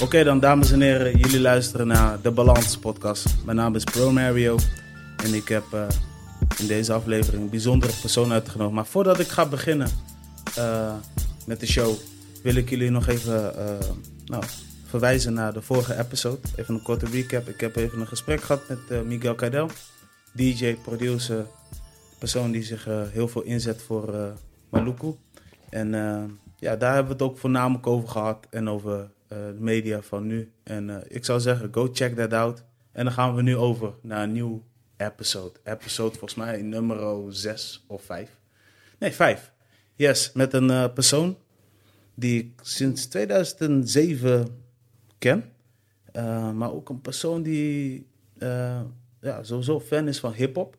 Oké dan, dames en heren, jullie luisteren naar de Balans Podcast. Mijn naam is Pro Mario en ik heb eh, in deze aflevering een bijzondere persoon uitgenodigd. Maar voordat ik ga beginnen eh, met de show, wil ik jullie nog even eh, nou, verwijzen naar de vorige episode. Even een korte recap. Ik heb even een gesprek gehad met Miguel Cadel, DJ, producer, persoon die zich heel veel inzet voor Maluku. En ja, daar hebben we het ook voornamelijk over gehad en over de media van nu. En eh, ik zou zeggen, go check that out. En dan gaan we nu over naar een nieuw episode. Episode volgens mij nummer 6 of 5. Nee, 5. Yes, met een uh, persoon die ik sinds 2007 ken. maar ook een persoon die ja, sowieso fan is van hip-hop.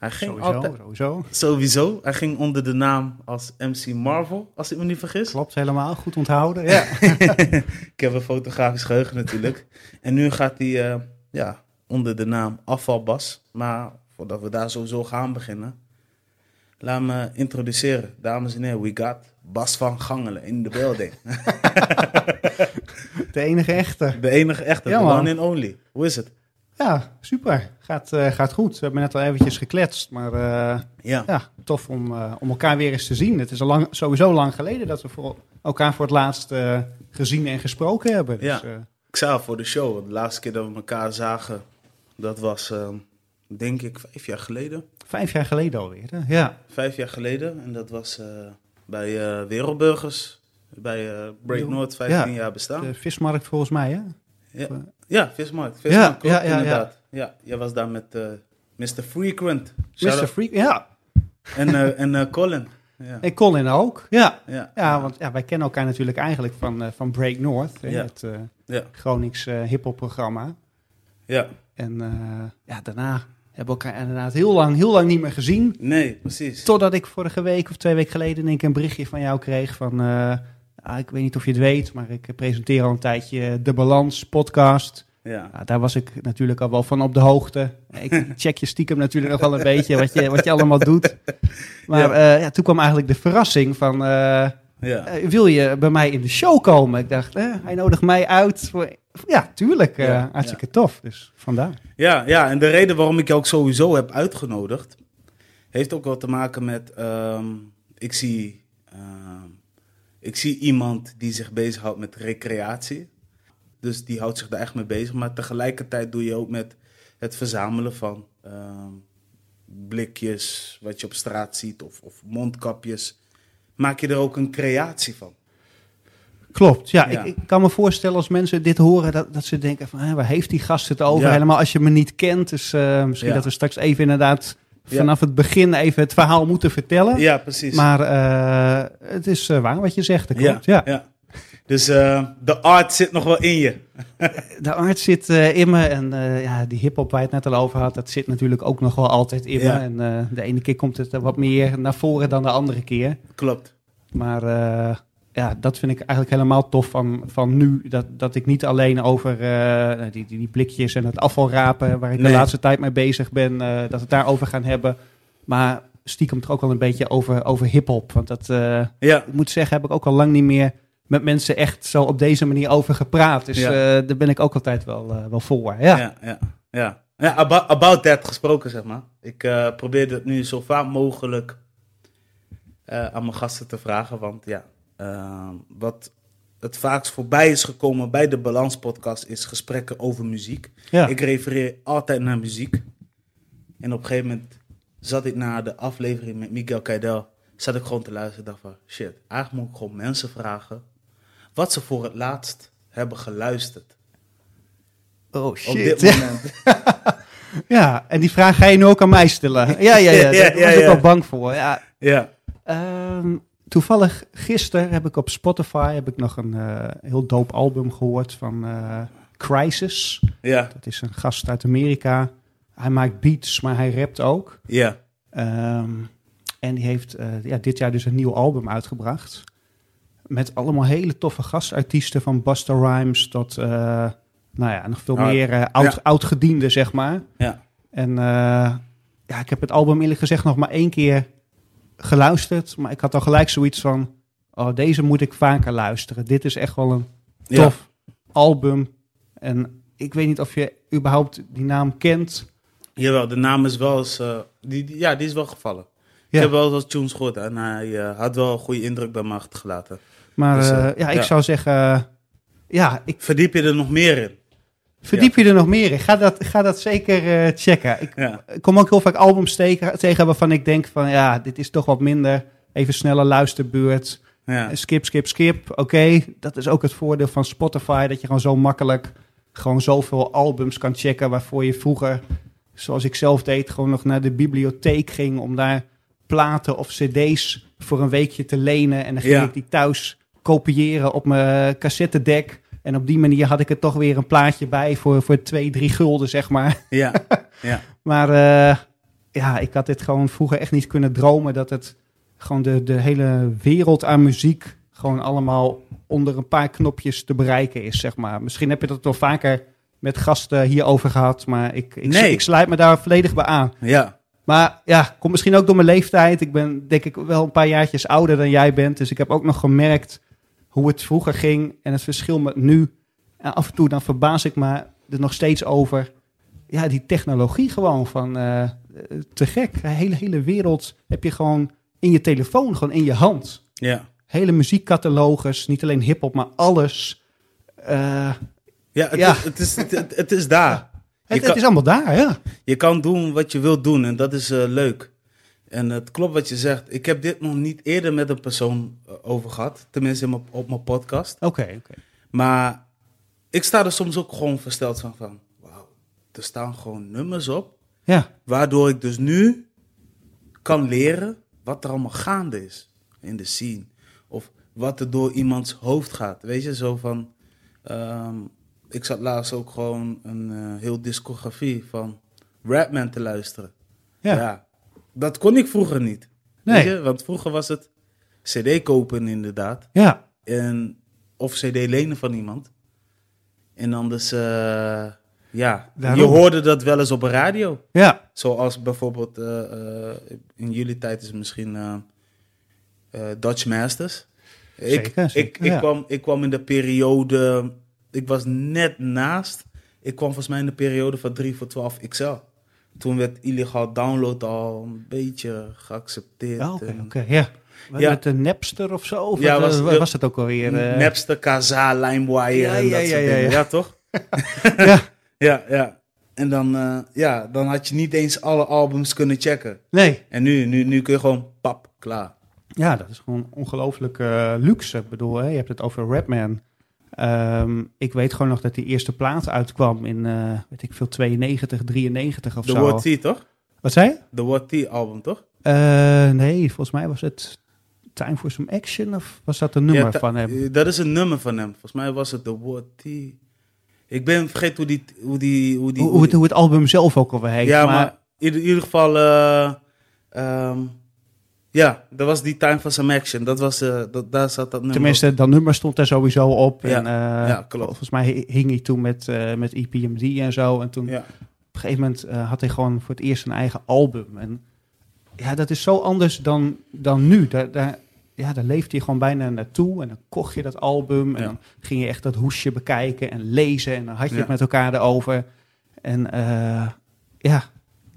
Hij ging sowieso, altijd, sowieso. Sowieso. Hij ging onder de naam als MC Marvel, als ik me niet vergis. Klopt, helemaal. Goed onthouden, ja. ik heb een fotografisch geheugen natuurlijk. En nu gaat hij uh, ja, onder de naam Afvalbas. Maar voordat we daar sowieso gaan beginnen, laat me introduceren. Dames en heren, we got Bas van Gangelen in de building. de enige echte. De enige echte, ja, one and only. Hoe is het? Ja, super. Gaat, uh, gaat goed. We hebben net al eventjes gekletst, maar uh, ja. ja. tof om, uh, om elkaar weer eens te zien. Het is al lang, sowieso lang geleden dat we voor elkaar voor het laatst gezien en gesproken hebben. Dus, ja, ik zei voor de show, de laatste keer dat we elkaar zagen, dat was ehm, denk ik vijf jaar geleden. Vijf jaar geleden alweer, hè? ja. Vijf jaar geleden en dat was bij Wereldburgers, bij Break North, 15 jaar bestaan. De vismarkt volgens mij, hè? Ja, ja vismarkt. Vismarkt, ja, ja, inderdaad. Ja. jij was daar met uh, Mr. Frequent. Mr. Frequent, ja. En, uh, en uh, Colin. Ja. En Colin ook, ja. Ja, ja want ja, wij kennen elkaar natuurlijk eigenlijk van, uh, van Break North, ja. het uh, ja. Gronings uh, hip-hop programma. Ja. En ja, daarna hebben we elkaar inderdaad heel lang, heel lang niet meer gezien. Nee, precies. Totdat ik vorige week of twee weken geleden denk een berichtje van jou kreeg van Ah, ik weet niet of je het weet, maar ik presenteer al een tijdje de Balans podcast. Ja. Nou, daar was ik natuurlijk al wel van op de hoogte. Ik check je stiekem natuurlijk nog wel een beetje wat je, wat je allemaal doet. Maar ja. Uh, ja, toen kwam eigenlijk de verrassing van... Uh, ja. Uh, wil je bij mij in de show komen? Ik dacht, hij nodigt mij uit. Voor, ja, tuurlijk. hartstikke tof. Dus vandaar. Ja, ja, en de reden waarom ik je ook sowieso heb uitgenodigd... heeft ook wel te maken met... Um, ik zie ik zie iemand die zich bezighoudt met recreatie. Dus die houdt zich daar echt mee bezig. Maar tegelijkertijd doe je ook met het verzamelen van ehm, blikjes, wat je op straat ziet, of, of, mondkapjes. Maak je er ook een creatie van. Klopt, ja. Ik, ik, kan me voorstellen als mensen dit horen, dat, dat ze denken van, waar heeft die gast het over? Helemaal als je me niet kent. Dus uh, misschien dat we straks even inderdaad vanaf het begin even het verhaal moeten vertellen. Ja, precies. Maar uh, het is uh, waar wat je zegt, dat klopt. Ja, ja. Dus uh, de art zit nog wel in je. de art zit in me en ja, die hip-hop waar je het net al over had, dat zit natuurlijk ook nog wel altijd in me. En de ene keer komt het wat meer naar voren dan de andere keer. Klopt. Maar ja, dat vind ik eigenlijk helemaal tof van, van nu. Dat, dat ik niet alleen over uh, die, die, die, blikjes en het afvalrapen, waar ik de laatste tijd mee bezig ben, uh, dat we het daarover gaan hebben. Maar stiekem toch ook wel een beetje over, over hip-hop. Want dat, uh, ja. ik moet zeggen, heb ik ook al lang niet meer met mensen echt zo op deze manier over gepraat. Dus ja. daar ben ik ook altijd wel, wel voor. Ja, ja, ja. ja. ja about, about that gesproken, zeg maar. Ik probeer het nu zo vaak mogelijk aan mijn gasten te vragen. Want ja, wat het vaakst voorbij is gekomen bij de Balans Podcast is gesprekken over muziek. Ik refereer altijd naar muziek. En op een gegeven moment zat ik na de aflevering met Miguel Keidel, zat ik gewoon te luisteren en dacht van shit, eigenlijk moet ik gewoon mensen vragen wat ze voor het laatst hebben geluisterd. Oh shit. Op dit moment. ja, en die vraag ga je nu ook aan mij stellen. Ja, ja, ja. Daar was ik wel bang voor. Ja. ja. Um, toevallig gisteren heb ik op Spotify heb ik nog een uh, heel doop album gehoord van uh, Crisis. Ja. Dat is een gast uit Amerika. Hij maakt beats, maar hij rapt ook. Ja. Um, en die heeft uh, ja, dit jaar dus een nieuw album uitgebracht. Met allemaal hele toffe gastartiesten van Busta Rhymes tot nou ja, nog veel meer oud, ja. oud-gediende, zeg maar. Ja. En ja, ik heb het album eerlijk gezegd nog maar één keer geluisterd, maar ik had al gelijk zoiets van: oh, deze moet ik vaker luisteren. Dit is echt wel een tof album. En ik weet niet of je überhaupt die naam kent. Jawel, de naam is wel eens... Uh, die, ja, die is wel gevallen. Ik heb wel wat tunes gehoord en hij uh, had wel een goede indruk bij me achtergelaten. Maar dus, uh, ja, ik zou zeggen... ja, ik... Verdiep je er nog meer in? Verdiep je er nog meer in? Ga dat, ga dat zeker checken. Ik, ik, kom ook heel vaak albums tegen, tegen waarvan ik denk van... Ja, dit is toch wat minder. Even snelle luisterbeurt. Ja. Skip, skip, skip. Oké, dat is ook het voordeel van Spotify. Dat je gewoon zo makkelijk gewoon zoveel albums kan checken. Waarvoor je vroeger, zoals ik zelf deed, gewoon nog naar de bibliotheek ging om daar platen of cd's voor een weekje te lenen. En dan ging ik die thuis kopiëren op mijn cassettedek. En op die manier had ik er toch weer een plaatje bij voor, voor twee, drie gulden, zeg maar. Ja, ja. maar uh, ja, ik had dit gewoon vroeger echt niet kunnen dromen dat het gewoon de, de hele wereld aan muziek gewoon allemaal onder een paar knopjes te bereiken is, zeg maar. Misschien heb je dat wel vaker met gasten hierover gehad, maar ik, ik, nee. ik sluit me daar volledig bij aan. Ja. Maar ja, komt misschien ook door mijn leeftijd. Ik ben denk ik wel een paar jaartjes ouder dan jij bent, dus ik heb ook nog gemerkt hoe het vroeger ging en het verschil met nu. En af en toe dan verbaas ik me er nog steeds over. Ja, die technologie gewoon van uh, te gek. De hele, hele wereld heb je gewoon in je telefoon, gewoon in je hand. Ja. Hele muziekcatalogus, niet alleen hip-hop, maar alles. Uh, ja, het, ja. Is, het, is, het, het is daar. Het, het, is allemaal daar, ja. Je kan doen wat je wilt doen en dat is uh, leuk. En het klopt wat je zegt. Ik heb dit nog niet eerder met een persoon uh, over gehad. Tenminste op, op mijn podcast. Oké, okay, oké. Okay. Maar ik sta er soms ook gewoon versteld van, van wauw, er staan gewoon nummers op. Ja. Waardoor ik dus nu kan leren wat er allemaal gaande is in de scene. Of wat er door iemands hoofd gaat. Weet je, zo van. Um, ik zat laatst ook gewoon een uh, heel discografie van Rapman te luisteren. Ja. ja. Dat kon ik vroeger niet. Nee. Weet je? Want vroeger was het CD kopen, inderdaad. Ja. En, of CD lenen van iemand. En anders. Uh, ja, je hoorde dat wel eens op een radio. Ja. Zoals bijvoorbeeld, uh, uh, in jullie tijd is het misschien Dutch Masters. Zeker, ik, ik, ik, kwam, ik kwam in de periode, ik was net naast, ik kwam volgens mij in de periode van 3 voor 12 XL. Toen werd illegaal download al een beetje geaccepteerd. Oh, oké, oké, ja. Ja. Met de Napster of zo? Of ja, was, was het ook alweer? Uh... Napster, Kaza, LimeWire ja, en dat ja, soort dingen. Ja, toch? ja. Ja, ja. En dan, uh, ja, dan had je niet eens alle albums kunnen checken. Nee. En nu, nu, nu kun je gewoon pap, klaar. Ja, dat is gewoon ongelooflijk uh, luxe. Ik bedoel, hè, je hebt het over Rapman. Um, ik weet gewoon nog dat die eerste plaat uitkwam in, uh, weet ik veel, 92, 93 of The zo. The What T, toch? Wat zei je? The What album, toch? nee, volgens mij was het Time for Some Action of was dat een nummer ja, van hem? Dat is een nummer van hem. Volgens mij was het The What T... Ik ben vergeten hoe die... Hoe, die, hoe, die, hoe, het, hoe het album zelf ook alweer heet. Ja, maar, in, ieder geval... Uh, um, ja, dat was die Time for Some Action. Dat was, uh, dat, daar zat dat nummer Tenminste, op. dat nummer stond er sowieso op. Ja, en, uh, ja klopt. Volgens mij hing hij toen met, uh, met EPMD en zo. En toen ja. op een gegeven moment had hij gewoon voor het eerst een eigen album. En ja, dat is zo anders dan, dan nu. Daar, daar, ja, daar leefde je gewoon bijna naartoe. En dan kocht je dat album. En Ja. dan ging je echt dat hoesje bekijken en lezen. En dan had je het met elkaar erover. En eh, ja,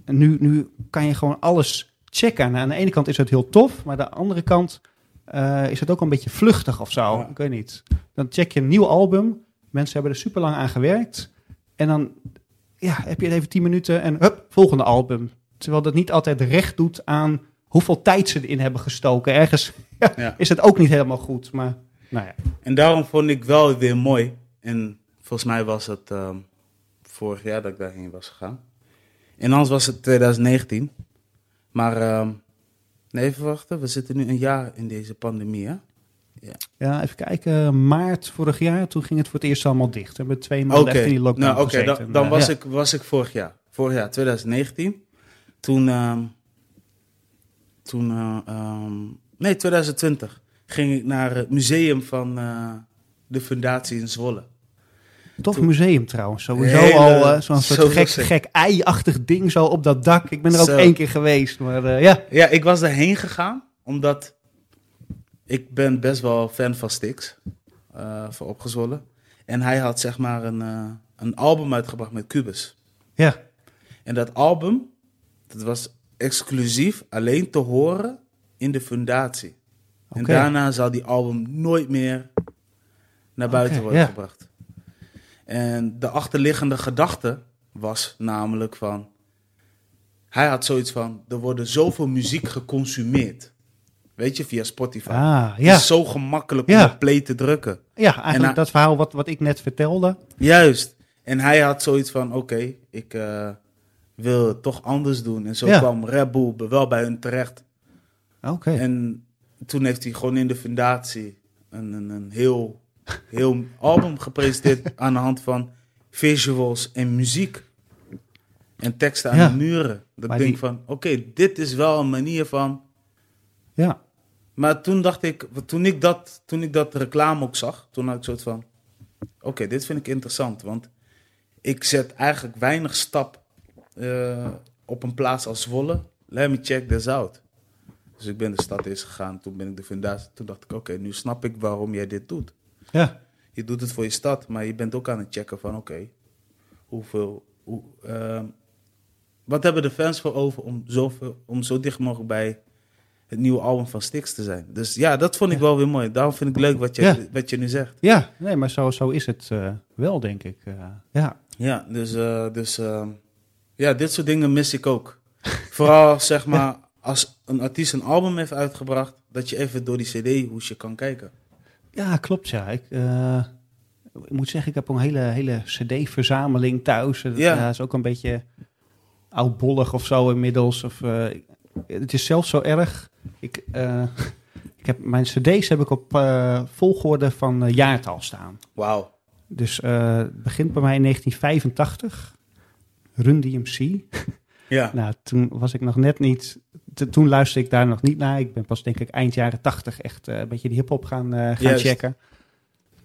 en nu, nu kan je gewoon alles checken. En aan de ene kant is het heel tof. Maar aan de andere kant eh, is het ook een beetje vluchtig of zo. Ja. Ik weet niet. Dan check je een nieuw album. Mensen hebben er super lang aan gewerkt. En dan ja, heb je het even 10 minuten en hup, volgende album. Terwijl dat niet altijd recht doet aan hoeveel tijd ze erin hebben gestoken. Ergens Ja. is het ook niet helemaal goed. Maar nou ja, En daarom vond ik wel weer mooi. En volgens mij was het ehm, vorig jaar dat ik daarheen was gegaan. En anders was het 2019. Maar ehm, nee, even wachten. We zitten nu een jaar in deze pandemie, hè? ja, even kijken. Maart vorig jaar, toen ging het voor het eerst allemaal dicht. We hebben twee maanden echt in die lockdown nou, oké, dan, dan was, ja. ik, was ik vorig jaar. Vorig jaar, 2019. Toen, ehm, toen eh, ehm, nee, 2020 ging ik naar het museum van eh, de fundatie in Zwolle. Tof museum trouwens. Sowieso Hele- al eh, zo'n zo soort gek, gek ei-achtig ding zo op dat dak. Ik ben er ook Zo. één keer geweest. Maar eh, ja, Ja, ik was daarheen gegaan omdat ik ben best wel fan van Styx, eh van opgezwollen. En hij had zeg maar een, uh, een album uitgebracht met Cubus. Ja. En dat album, dat was exclusief alleen te horen in de fundatie. En daarna zal die album nooit meer naar buiten worden gebracht. En de achterliggende gedachte was namelijk van... Hij had zoiets van, er worden zoveel muziek geconsumeerd. Weet je, via Spotify. Ah, ja. Het is zo gemakkelijk om op play te drukken. Ja, eigenlijk dat verhaal wat, wat ik net vertelde. Juist. En hij had zoiets van, oké, ik uh, wil het toch anders doen. En zo kwam Red Bull wel bij hun terecht. Oké. En toen heeft hij gewoon in de fundatie een, een, een heel, heel album gepresenteerd aan de hand van visuals en muziek. En teksten aan de muren. Dat ik denk van, oké, dit is wel een manier van... Ja. Maar toen dacht ik, toen ik dat, toen ik dat reclame ook zag, toen had ik soort van... Oké, dit vind ik interessant, want ik zet eigenlijk weinig stap uh, op een plaats als Zwolle. Let me check this out. Dus ik ben de stad eens gegaan, toen ben ik de fundatie. Toen dacht ik, oké, nu snap ik waarom jij dit doet. Ja. Je doet het voor je stad, maar je bent ook aan het checken van, oké, hoeveel... Hoe, uh, wat hebben de fans voor over om, zoveel, om zo dicht mogelijk bij het nieuwe album van Stix te zijn? Dus ja, dat vond ik wel weer mooi. Daarom vind ik leuk wat je, wat je nu zegt. Ja, nee, maar zo, zo is het uh, wel, denk ik. Uh, ja. ja, dus, uh, dus ja, dit soort dingen mis ik ook. Vooral zeg maar, als een artiest een album heeft uitgebracht, dat je even door die CD-hoesje kan kijken. Ja, klopt ja. Ik, uh, ik moet zeggen, ik heb een hele, hele CD-verzameling thuis. Dat ja. is ook een beetje oudbollig of zo inmiddels. Of, uh, het is zelfs zo erg. Ik, uh, ik heb, mijn CD's heb ik op volgorde van jaartal staan. Wauw. Dus het begint bij mij in 1985. Run DMC. Ja. nou, toen was ik nog net niet. Toen luisterde ik daar nog niet naar. Ik ben pas, denk ik, eind jaren tachtig echt uh, een beetje de hip-hop gaan, uh, gaan checken.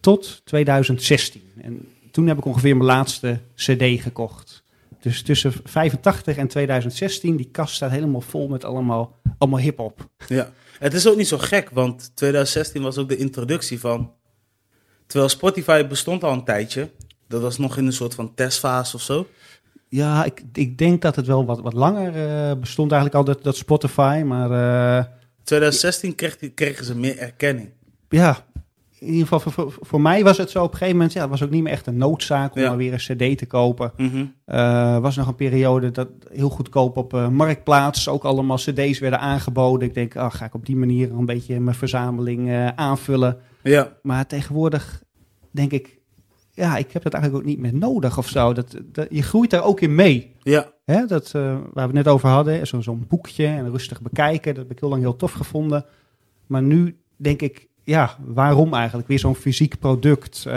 Tot 2016. En toen heb ik ongeveer mijn laatste CD gekocht. Dus tussen 85 en 2016, die kast staat helemaal vol met allemaal, allemaal hip-hop. Ja, het is ook niet zo gek, want 2016 was ook de introductie van. Terwijl Spotify bestond al een tijdje, dat was nog in een soort van testfase of zo. Ja, ik, ik denk dat het wel wat, wat langer uh, bestond eigenlijk al, dat, dat Spotify, maar... Uh, 2016 kreeg, kregen ze meer erkenning. Ja, in ieder geval voor, voor, voor, mij was het zo op een gegeven moment, ja, het was ook niet meer echt een noodzaak om ja. weer een cd te kopen. Mm was nog een periode dat heel goedkoop op uh, Marktplaats ook allemaal cd's werden aangeboden. Ik denk, oh, ga ik op die manier een beetje mijn verzameling uh, aanvullen. Ja. Maar tegenwoordig denk ik, ja, ik heb dat eigenlijk ook niet meer nodig of zo. Dat, dat je groeit daar ook in mee. Ja. Hè, dat, uh, waar we het net over hadden, zo'n boekje en rustig bekijken, dat heb ik heel lang heel tof gevonden. Maar nu denk ik, ja, waarom eigenlijk? Weer zo'n fysiek product. Uh,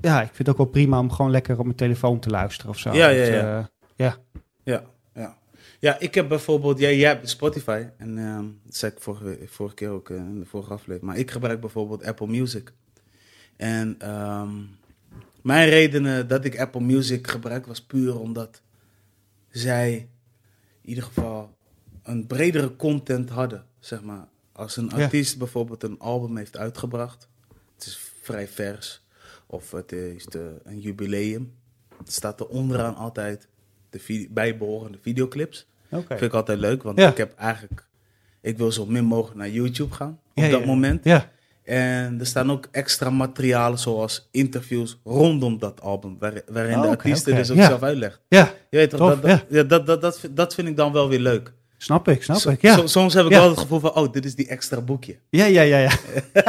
ja, ik vind het ook wel prima om gewoon lekker op mijn telefoon te luisteren of zo. Ja, ja, ja. Uh, ja. ja. ja. Ja, ik heb bijvoorbeeld, ja, jij hebt Spotify en uh, dat zei ik vorige, vorige keer ook in de vorige aflevering, maar ik gebruik bijvoorbeeld Apple Music. En um, mijn redenen dat ik Apple Music gebruik was puur omdat zij in ieder geval een bredere content hadden, zeg maar. Als een artiest bijvoorbeeld een album heeft uitgebracht, het is vrij vers, of het is de, een jubileum, het staat er onderaan altijd de bijbehorende videoclips. Okay. Vind ik altijd leuk, want ik heb eigenlijk, ik wil zo min mogelijk naar YouTube gaan op dat moment. Ja. En er staan ook extra materialen zoals interviews rondom dat album, waarin oh, de artiest okay. dus ook zelf uitlegt. Ja, je weet toch, dat, dat, ja. dat, dat, dat, dat vind ik dan wel weer leuk. Snap ik, snap ik, ja. soms heb ik wel het gevoel van, oh, dit is die extra boekje. Ja, ja, ja, ja.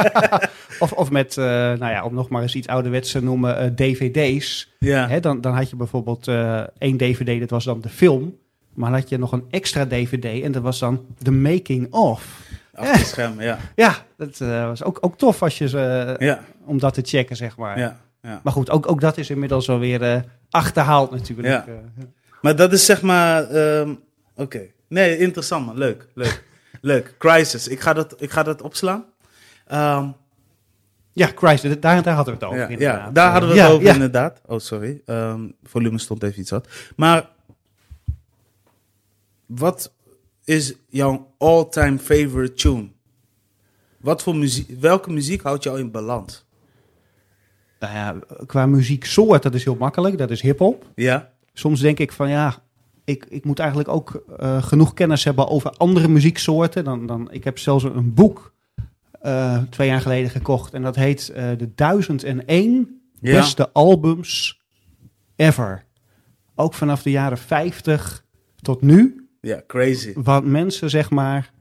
of, of met, uh, nou ja, om nog maar eens iets ouderwets te noemen, uh, dvd's. Ja. Hè, dan, dan had je bijvoorbeeld uh, één dvd, dat was dan de film. Maar dan had je nog een extra dvd en dat was dan de making of. Achter scherm, ja. Ja, dat uh, was ook, ook tof als je ze, ja. om dat te checken, zeg maar. Ja, ja. Maar goed, ook, ook dat is inmiddels alweer uh, achterhaald natuurlijk. Ja. Maar dat is zeg maar, um, oké. Okay. Nee, interessant man, leuk, leuk. leuk, Crisis, ik ga dat, ik ga dat opslaan. Um, ja, Crisis, daar, daar hadden we het over ja, Ja, daar hadden we het over inderdaad. Oh, sorry, um, volume stond even iets wat. Maar wat is jouw all-time favorite tune? Wat voor muziek, welke muziek houdt jou in balans? Nou ja, qua muzieksoort, dat is heel makkelijk. Dat is hip-hop. Ja. Soms denk ik van ja, ik, ik moet eigenlijk ook uh, genoeg kennis hebben over andere muzieksoorten. Dan, dan, ik heb zelfs een boek uh, twee jaar geleden gekocht. En dat heet uh, de 1001 ja. beste albums ever. Ook vanaf de jaren 50 tot nu. Ja, crazy. Wat mensen zeg maar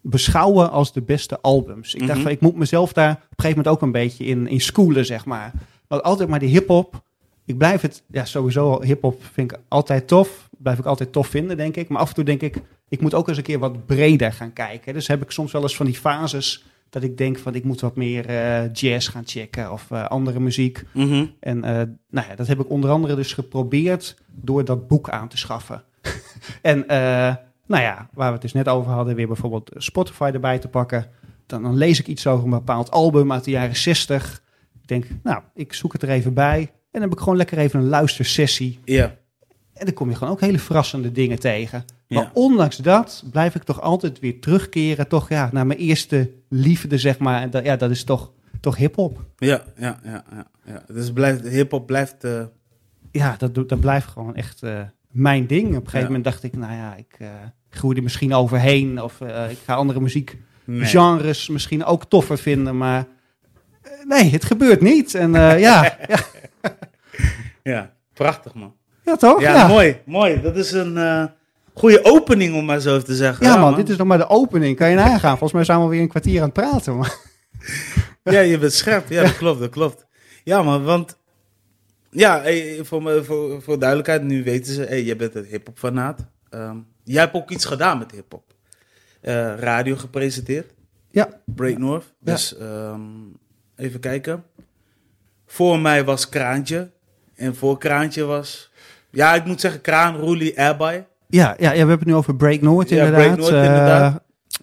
beschouwen als de beste albums. Ik dacht Mhm. van, ik moet mezelf daar op een gegeven moment ook een beetje in, in schoolen, zeg maar. Want altijd maar die hip-hop. Ik blijf het, ja, sowieso hip-hop vind ik altijd tof. Blijf ik altijd tof vinden, denk ik. Maar af en toe denk ik, ik moet ook eens een keer wat breder gaan kijken. Dus heb ik soms wel eens van die fases dat ik denk van, ik moet wat meer eh, jazz gaan checken of eh, andere muziek. Mhm. En eh, nou ja, dat heb ik onder andere dus geprobeerd door dat boek aan te schaffen. en eh, nou ja, waar we het dus net over hadden, weer bijvoorbeeld Spotify erbij te pakken. Dan, dan lees ik iets over een bepaald album uit de jaren 60. Ik denk, nou, ik zoek het er even bij. En dan heb ik gewoon lekker even een luistersessie. Ja. En dan kom je gewoon ook hele verrassende dingen tegen. Ja. Maar ondanks dat blijf ik toch altijd weer terugkeren toch, ja, naar mijn eerste liefde, zeg maar. En dat, ja, dat is toch, toch hip-hop. Ja, ja, ja, ja, ja. Dus blijft, hip-hop blijft. eh, ja, dat, dat blijft gewoon echt eh, mijn ding. Op een gegeven Ja. moment dacht ik, nou ja, ik eh groei er misschien overheen. Of eh, ik ga andere nee. muziekgenres misschien ook toffer vinden. Maar eh, nee, het gebeurt niet. En ja, ja, Ja, prachtig man. ja, toch? Ja, mooi, mooi. Dat is een goede opening om maar zo te zeggen. Ja, man, dit is nog maar de opening. Kan je nagaan? Volgens mij zijn we weer een kwartier aan het praten. Maar... Ja, je bent scherp. Ja, dat klopt, dat klopt. Ja, man, want... Ja, hey, voor, me, voor, voor duidelijkheid, nu weten ze... Hey, jij bent een hip-hop fanaat. Ehm, jij hebt ook iets gedaan met hip-hop. Eh, radio gepresenteerd. Ja. Break North. Ja. Dus ehm, even kijken. Voor mij was Kraantje. En voor Kraantje was... Ja, ik moet zeggen Kraan, Roelie, Airby. Ja, ja, ja, we hebben het nu over Break North Ja, inderdaad. Break North, Eh, inderdaad.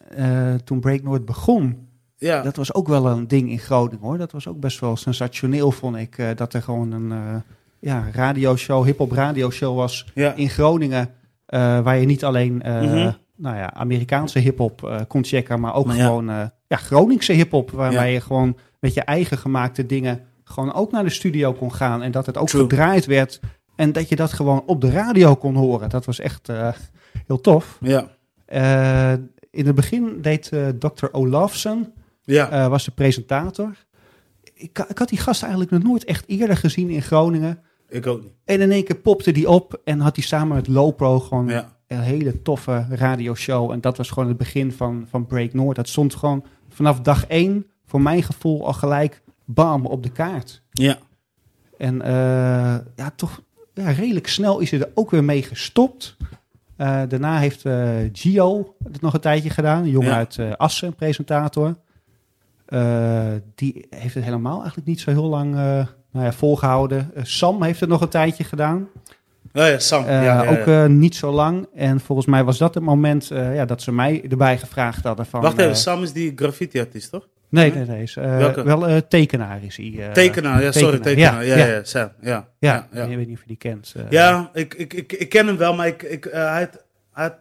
eh, toen Break North begon, Ja, Dat was ook wel een ding in Groningen hoor. Dat was ook best wel sensationeel, vond ik. eh, dat er gewoon een eh ja, radioshow, hip-hop radioshow was ja. in Groningen. eh, waar je niet alleen Mhm. nou ja, Amerikaanse hip-hop kon checken, maar ook Maar ja. gewoon ja, Groningse hip-hop. Waarbij je gewoon met je eigen gemaakte dingen gewoon ook naar de studio kon gaan. En dat het ook True. gedraaid werd. En dat je dat gewoon op de radio kon horen. Dat was echt heel tof. ja. In het begin deed Dr. Olafsen ja. eh, was de presentator. Ik, ik had die gast eigenlijk nog nooit echt eerder gezien in Groningen. ik ook niet. En in één keer popte die op en had hij samen met Lopro gewoon Ja. een hele toffe radioshow. En dat was gewoon het begin van, van Break Noord. Dat stond gewoon vanaf dag één, voor mijn gevoel, al gelijk bam op de kaart. Ja. En eh, ja, toch ja, redelijk snel is hij er ook weer mee gestopt. Eh, daarna heeft Gio het nog een tijdje gedaan. Een jongen Ja. uit Assen, presentator. Eh, die heeft het helemaal eigenlijk niet zo heel lang eh, nou ja, volgehouden. Eh, Sam heeft het nog een tijdje gedaan. Oh ja, Sam. Ja. Ook niet zo lang. En volgens mij was dat het moment ja, dat ze mij erbij gevraagd hadden. Van, Wacht even, Sam is die graffiti-artiest, toch? nee, nee, nee. Is, wel tekenaar is hij. tekenaar, ja, sorry, tekenaar. Ja, Ja, ja, ja. Sam. Ja, Ja, ja. ik weet niet of je die kent. Ja, ik, ik, ik, ik ken hem wel, maar ik, ik, hij, had, hij, had,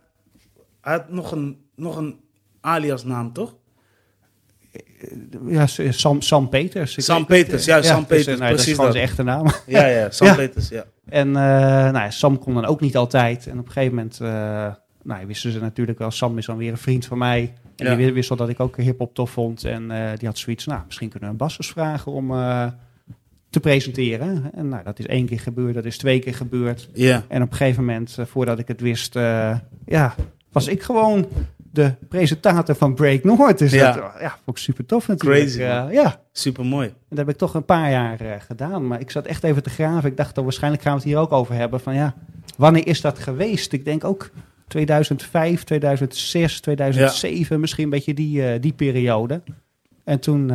hij had nog een, nog een alias naam, toch? Ja, Sam, Sam Peters. Ik Sam Peters, ja, Sam dus, Peters, eh, nee, dat is precies gewoon dat. zijn echte naam. Ja, ja, Sam Ja. Peters, ja. En eh, nou ja, Sam kon dan ook niet altijd. En op een gegeven moment uh, nou, wisten ze natuurlijk wel... Sam is dan weer een vriend van mij. En die wist dat ik ook hip-hop tof vond. En uh, die had zoiets, nou, misschien kunnen we een Bassus vragen om te presenteren. En nou, dat is één keer gebeurd, dat is twee keer gebeurd. Ja. En op een gegeven moment, voordat ik het wist, ja, was ik gewoon de presentator van Break Noord. Dus Ja. dat ja, vond ik super tof natuurlijk. Crazy, Uh, ja. Super mooi. En dat heb ik toch een paar jaar uh, gedaan. Maar ik zat echt even te graven. Ik dacht, oh, waarschijnlijk gaan we het hier ook over hebben. Van ja, wanneer is dat geweest? Ik denk ook 2005, 2006, 2007. Ja. Misschien een beetje die, uh, die periode. En toen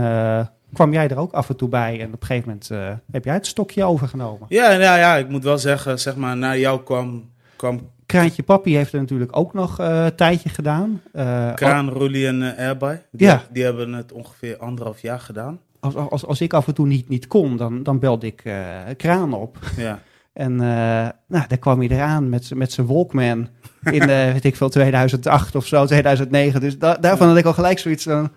kwam jij er ook af en toe bij. En op een gegeven moment heb jij het stokje overgenomen. Ja, ja, ja, ik moet wel zeggen, zeg maar, na jou kwam... kwam Kraantje Papi heeft er natuurlijk ook nog uh, een tijdje gedaan. Uh, Kraan, Roelie en uh, Airby. Die, ja. die hebben het ongeveer anderhalf jaar gedaan. Als, als, als ik af en toe niet, niet kon, dan, dan belde ik Kraan op. Ja. En nou, daar kwam hij eraan met, met zijn Walkman in, weet ik veel, 2008 of zo, 2009. Dus da daarvan had ik al gelijk zoiets van,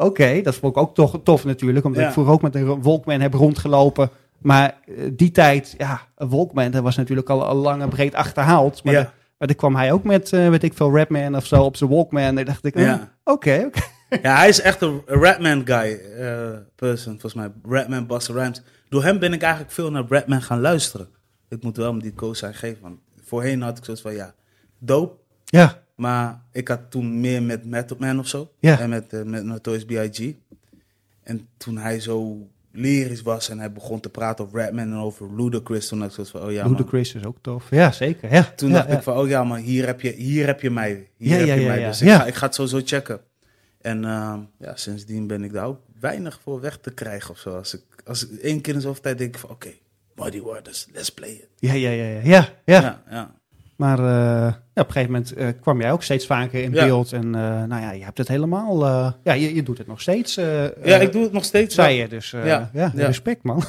Oké, dat vond ik ook toch tof natuurlijk. Omdat ik vroeger ook met een Walkman heb rondgelopen. Maar die tijd, ja, een Walkman, dat was natuurlijk al, al lang en breed achterhaald. Maar, ja. maar dan kwam hij ook met, uh, weet ik veel, Rapman of zo op zijn Walkman. En dacht ik, ja. oké, oké. Ja, hij is echt een Rapman guy, uh, person, volgens mij. Rapman, Buster Rhymes. Door hem ben ik eigenlijk veel naar Rapman gaan luisteren. Ik moet wel hem die koos zijn geven, want voorheen had ik zoiets van, ja, dope. Ja. Maar ik had toen meer met Method Man of zo. Ja. En met, uh, met Notorious B.I.G. En toen hij zo lyrisch was en hij begon te praten over Rapman en over Ludacris, toen dacht ik van, oh ja Ludacris is ook tof. Ja, zeker. Ja. Toen dacht ik van, oh ja, maar hier heb je, hier heb je mij. Hier heb je mij. Dus ik ga, ik ga het sowieso checken. En uh, ja, sindsdien ben ik daar ook weinig voor weg te krijgen of zo. Als ik, als ik één keer in zoveel tijd denk van, oké, okay, Muddy Waters, let's play it. Ja, ja, ja, ja. ja, ja. ja, Maar uh, op een gegeven moment uh, kwam jij ook steeds vaker in beeld. En uh, nou ja, je hebt het helemaal... ja, je, je doet het nog steeds. ja, ik doe het nog steeds. Zei je, dus ja, ja, respect man.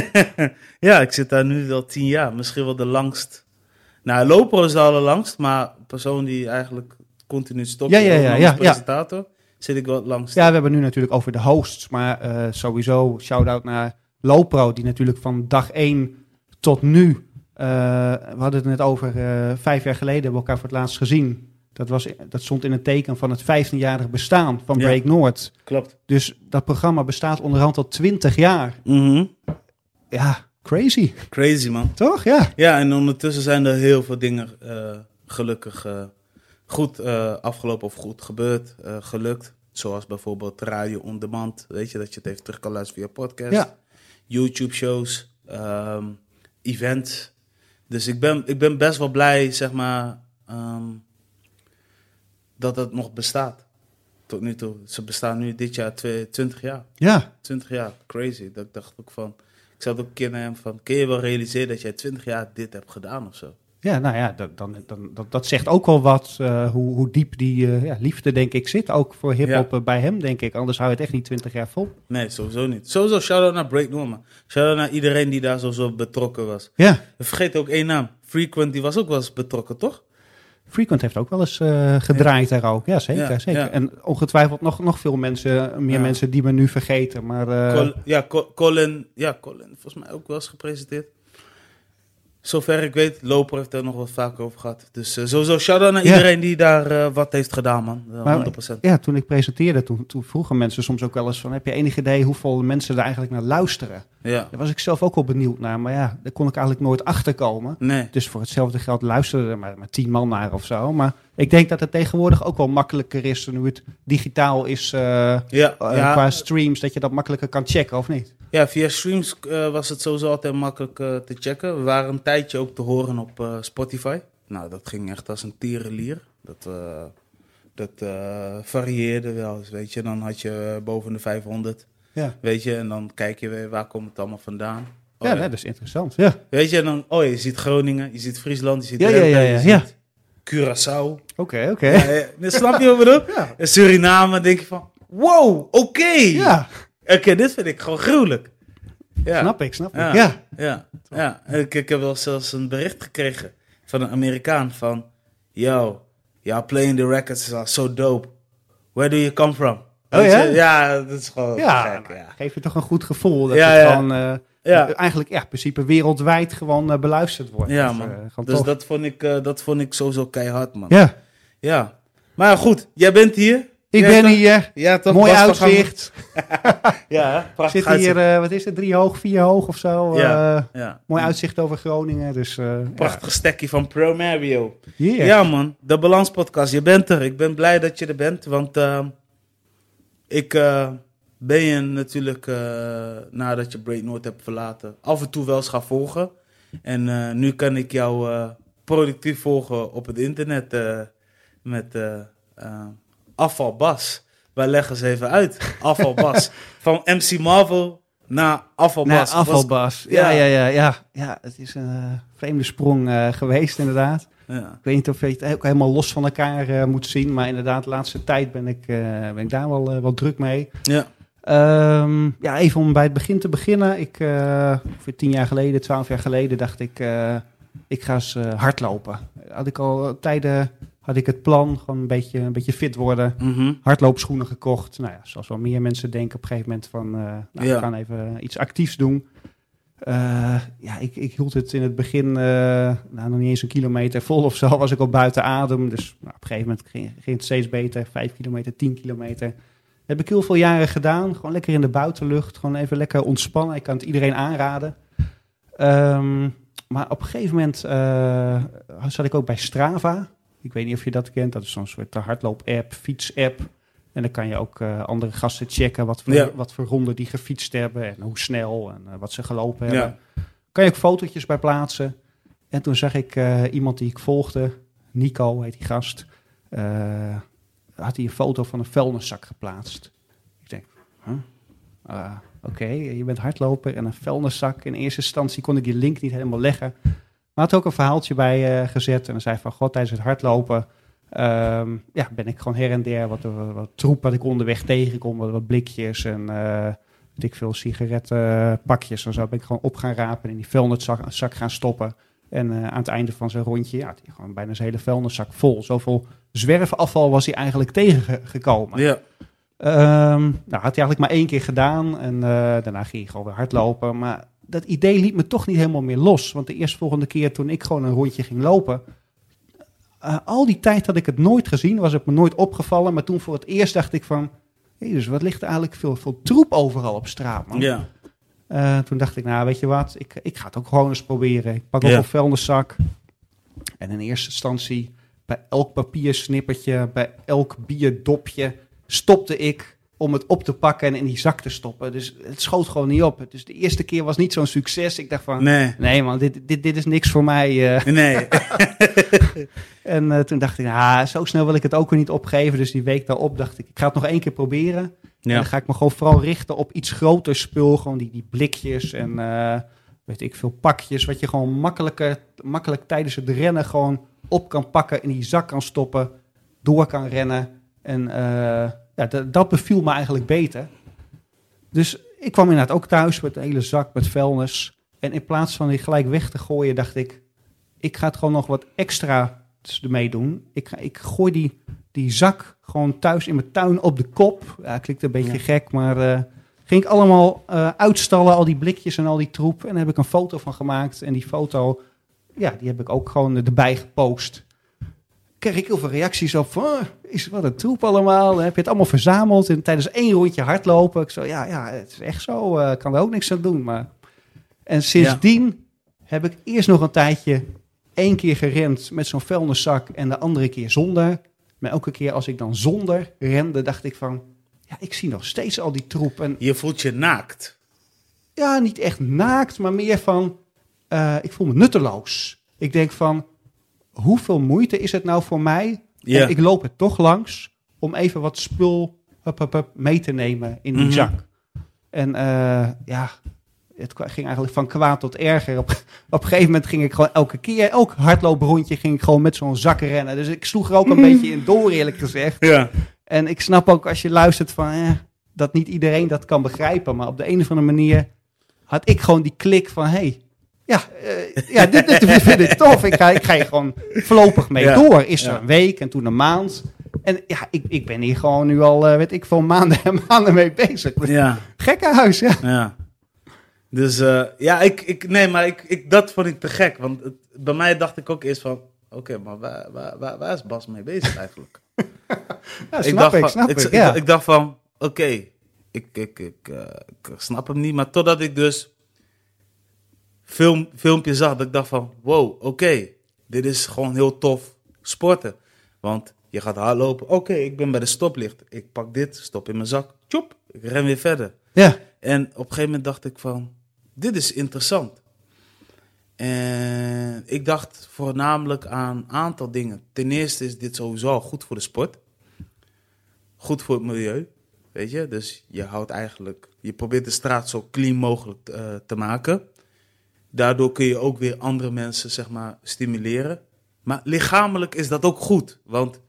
ja, ik zit daar nu al tien jaar. Misschien wel de langst. Nou, Lopro is de allerlangst. Maar persoon die eigenlijk continu stopt ja, ja, ja, ja, presentator, zit ik wat langs. Ja, we hebben nu natuurlijk over de hosts, maar sowieso shout-out naar Lopro, die natuurlijk van dag 1 tot nu, we hadden het net over, uh, vijf jaar geleden hebben we elkaar voor het laatst gezien. Dat, was, dat stond in het teken van het 15-jarig bestaan van Break Noord. Klopt. Dus dat programma bestaat onderhand al 20 jaar. Mm Ja, crazy. Crazy, man. Toch? Ja. Ja, en ondertussen zijn er heel veel dingen gelukkig goed uh, afgelopen of goed gebeurd, gelukt. Zoals bijvoorbeeld radio on demand. Weet je, dat je het even terug kan luisteren via podcast. Ja. YouTube-shows, um, events. Dus ik ben, ik ben best wel blij, zeg maar, um, dat het nog bestaat. Tot nu toe. Ze bestaan nu dit jaar 20 jaar. Ja. 20 jaar. Crazy. Dat ik dacht ook van... Ik zat ook een keer naar hem van... Kun je wel realiseren dat jij 20 jaar dit hebt gedaan of zo? Ja, nou ja, dat, dan, dan, dat, dat zegt ook wel wat uh, hoe, hoe diep die uh, ja, liefde, denk ik, zit. Ook voor hip-hop ja. bij hem, denk ik. Anders hou je het echt niet twintig jaar vol. Nee, sowieso niet. Sowieso shout-out naar Break Norman. Shout-out naar iedereen die daar zo, zo betrokken was. Ja. Vergeet ook één naam. Frequent, die was ook wel eens betrokken, toch? Frequent heeft ook wel eens uh, gedraaid ja. daar ook. Ja, zeker. Zeker. En ongetwijfeld nog, nog veel mensen, meer mensen die we nu vergeten. Maar, Col ja, Colin, ja, Colin, volgens mij ook wel eens gepresenteerd. Zover ik weet, Loper heeft er nog wat vaak over gehad. Dus uh, sowieso shout-out naar iedereen die daar uh, wat heeft gedaan, man. 100%. Maar, ja, toen ik presenteerde, toen, toen, vroegen mensen soms ook wel eens van... heb je enig idee hoeveel mensen er eigenlijk naar luisteren? Ja. Daar was ik zelf ook wel benieuwd naar. Maar ja, daar kon ik eigenlijk nooit achter komen. Nee. Dus voor hetzelfde geld luisterden er maar, maar tien man naar of zo. Maar ik denk dat het tegenwoordig ook wel makkelijker is... nu het digitaal is ja, ja. qua streams... dat je dat makkelijker kan checken, of niet? Ja, via streams uh, was het sowieso altijd makkelijk uh, te checken. We waren een tijdje ook te horen op uh, Spotify. Nou, dat ging echt als een tierenlier. Dat, dat varieerde wel eens, weet je. Dan had je boven de 500, ja. weet je. En dan kijk je weer, waar komt het allemaal vandaan? Oh, ja, ja, dat is interessant, ja. Weet je, en dan, oh, je ziet Groningen, je ziet Friesland, je ziet ja, ja, ja, ja, ja. Curaçao. Oké, oké. Okay. Ja, snap je wat ik bedoel? En Suriname, denk je van, wow, oké. Okay. Ja. Oké, okay, dit vind ik gewoon gruwelijk. Ja. Snap ik, snap ik. Ja, ja. ja. ja. Ik, ik heb wel zelfs een bericht gekregen van een Amerikaan van... Yo, you're playing the records are so dope. Where do you come from? Oh ja? Ja, dat is gewoon ja, gek, ja. Geef je toch een goed gevoel dat ja, het gewoon... Uh, ja. Eigenlijk, ja, in principe wereldwijd gewoon uh, beluisterd wordt. Ja, dus, man. Uh, dus dat vond, ik, dat vond ik sowieso keihard, man. Ja. Ja. Maar goed, jij bent hier. Ik ben hier. Ja, toch? Mooi uitzicht. ja, prachtig. Zit hier, uh, wat is het, drie hoog, vier hoog of zo. Ja, uh, ja. Mooi uitzicht over Groningen. Dus, uh, Prachtig stekje van Pro Mario. Yeah. Ja man, de Balans Podcast. Je bent er. Ik ben blij dat je er bent. Want ik ben je natuurlijk, nadat je Break Noord hebt verlaten, af en toe wel eens gaan volgen. En nu kan ik jou productief volgen op het internet met afvalbas. Wij leggen ze even uit. Afvalbas. Van MC Marvel naar afvalbas. Naar afvalbas. Ja, ja, ja, ja. Ja, het is een uh, vreemde sprong uh, geweest inderdaad. Ja. Ik weet niet of je het ook helemaal los van elkaar uh, moet zien. Maar inderdaad, de laatste tijd ben ik, ben ik daar wel, wel druk mee. Ja. Um, ja, even om bij het begin te beginnen. Ik, voor tien jaar geleden, twaalf jaar geleden, dacht ik... ik ga eens hardlopen. Had ik al tijden had ik het plan, gewoon een beetje, een beetje fit worden. Mhm. Hardloopschoenen gekocht. Nou ja, zoals wel meer mensen denken op een gegeven moment van, eh, nou, Ja. we gaan even iets actiefs doen. Eh, ja, ik, ik hield het in het begin, eh, nou, nog niet eens een kilometer vol of zo, was ik al buiten adem. Dus nou, op een gegeven moment ging, ging het steeds beter. Vijf kilometer, tien kilometer. heb ik heel veel jaren gedaan. Gewoon lekker in de buitenlucht. Gewoon even lekker ontspannen. Ik kan het iedereen aanraden. Ehm, maar op een gegeven moment zat ik ook bij Strava. Ik weet niet of je dat kent. Dat is zo'n soort hardloop-app, fiets-app. En dan kan je ook eh, andere gasten checken wat voor, Ja. wat voor ronden die gefietst hebben. En hoe snel en eh, wat ze gelopen Ja. hebben. Kan je ook fotootjes bij plaatsen. En toen zag ik eh, iemand die ik volgde. Nico heet die gast. eh, had hij een foto van een vuilniszak geplaatst. Ik denk, huh? Ah, oké, je bent hardloper en een vuilniszak. In eerste instantie kon ik die link niet helemaal leggen. Maar had ook een verhaaltje bij eh, gezet. En dan zei van, god, tijdens het hardlopen... ehm, ja, ben ik gewoon her en der wat, wat, wat troep wat ik onderweg tegenkom. Wat, wat blikjes en eh weet ik veel sigarettenpakjes. En zo ben ik gewoon op gaan rapen en in die vuilniszak zak gaan stoppen. En eh, aan het einde van zijn rondje, ja, hij gewoon bijna zijn hele vuilniszak vol. Zoveel zwerfafval was hij eigenlijk tegengekomen. Ja. Ehm, nou, had hij eigenlijk maar één keer gedaan en daarna ging hij gewoon weer hardlopen. Maar dat idee liet me toch niet helemaal meer los. Want de eerstvolgende keer toen ik gewoon een rondje ging lopen, eh, al die tijd had ik het nooit gezien, was het me nooit opgevallen. Maar toen voor het eerst dacht ik van, dus wat ligt er eigenlijk veel, veel troep overal op straat, man. Ja. Eh, toen dacht ik, nou weet je wat, ik, ik ga het ook gewoon eens proberen. Ik pak ook Ja. een vuilniszak. En in eerste instantie bij elk papiersnippertje, bij elk bierdopje stopte ik om het op te pakken en in die zak te stoppen. Dus het schoot gewoon niet op. Dus de eerste keer was niet zo'n succes. Ik dacht van, nee, Nee. man, dit, dit, dit is niks voor mij. eh. Nee. En eh, toen dacht ik, nou, zo snel wil ik het ook weer niet opgeven. Dus die week daarop dacht ik, ik ga het nog één keer proberen. En Ja. dan ga ik me gewoon vooral richten op iets groter spul. Gewoon die, die blikjes en eh, weet ik veel pakjes. Wat je gewoon makkelijker, makkelijk tijdens het rennen gewoon op kan pakken. In die zak kan stoppen. Door kan rennen. En ja, dat- beviel me eigenlijk beter. Dus ik kwam inderdaad ook thuis met een hele zak met vuilnis. En in plaats van die gelijk weg te gooien, dacht ik... Ik ga het gewoon nog wat extra ermee doen. Ik, ga, ik gooi die, die zak gewoon thuis in mijn tuin op de kop. Ja, klinkt een beetje Ja. gek, maar eh, ging ik allemaal eh, uitstallen, al die blikjes en al die troep. En daar heb ik een foto van gemaakt. En die foto, ja, die heb ik ook gewoon erbij gepost. Kreeg ik heel veel reacties op van, "Oh, is wat een troep allemaal. Heb je het allemaal verzameld en tijdens één rondje hardlopen. Ik zo, ja, ja, het is echt zo. eh, kan er ook niks aan doen. Maar... En sindsdien heb ik eerst nog een tijdje één keer gerend met zo'n vuilniszak en de andere keer zonder. Maar elke keer als ik dan zonder rende, dacht ik van... Ja, ik zie nog steeds al die troep. En Je voelt je naakt. ja, niet echt naakt, maar meer van... eh, ik voel me nutteloos. Ik denk van, hoeveel moeite is het nou voor mij? Ja. En ik loop er toch langs om even wat spul hup, hup, hup, mee te nemen in die Mhm. zak. En eh, ja, het ging eigenlijk van kwaad tot erger. Op, op een gegeven moment ging ik gewoon elke keer, elk hardlooprondje ging ik gewoon met zo'n zak rennen. Dus ik sloeg er ook een beetje in door, eerlijk gezegd. Ja. En ik snap ook als je luistert van eh, dat niet iedereen dat kan begrijpen. Maar op de een of andere manier had ik gewoon die klik van hey, ja, eh, ja dit, dit vind ik tof. Ik ga, ik ga hier gewoon voorlopig mee Ja. door. Is er Ja. een week en toen een maand. En ja, ik, ik ben hier gewoon nu al, eh, weet ik veel, maanden en maanden mee bezig. Ja. Gekkenhuis, ja. Ja. Dus eh, ja, ik, ik, nee, maar ik, ik, dat vond ik te gek. Want het- bij mij dacht ik ook eerst van, oké, maar waar, waar, waar, waar is Bas mee bezig eigenlijk? ja snap dacht ik, van, snap ik. ik, ja. ik dacht van, oké, ik, ik, ik, ik snap hem niet. Maar totdat ik dus film, filmpje zag, dat ik dacht van, wow, oké, dit is gewoon heel tof sporten. Want je gaat hardlopen, oké, ik ben bij de stoplicht. Ik pak dit, stop in mijn zak, tjoep, ik ren weer verder. ja. En op een gegeven moment dacht ik van, dit is interessant. En ik dacht voornamelijk aan een aantal dingen. Ten eerste is dit sowieso al goed voor de sport. Goed voor het milieu, weet je. Dus je houdt eigenlijk, je probeert de straat zo clean mogelijk eh, te maken. Daardoor kun je ook weer andere mensen, zeg maar, stimuleren. Maar lichamelijk is dat ook goed, want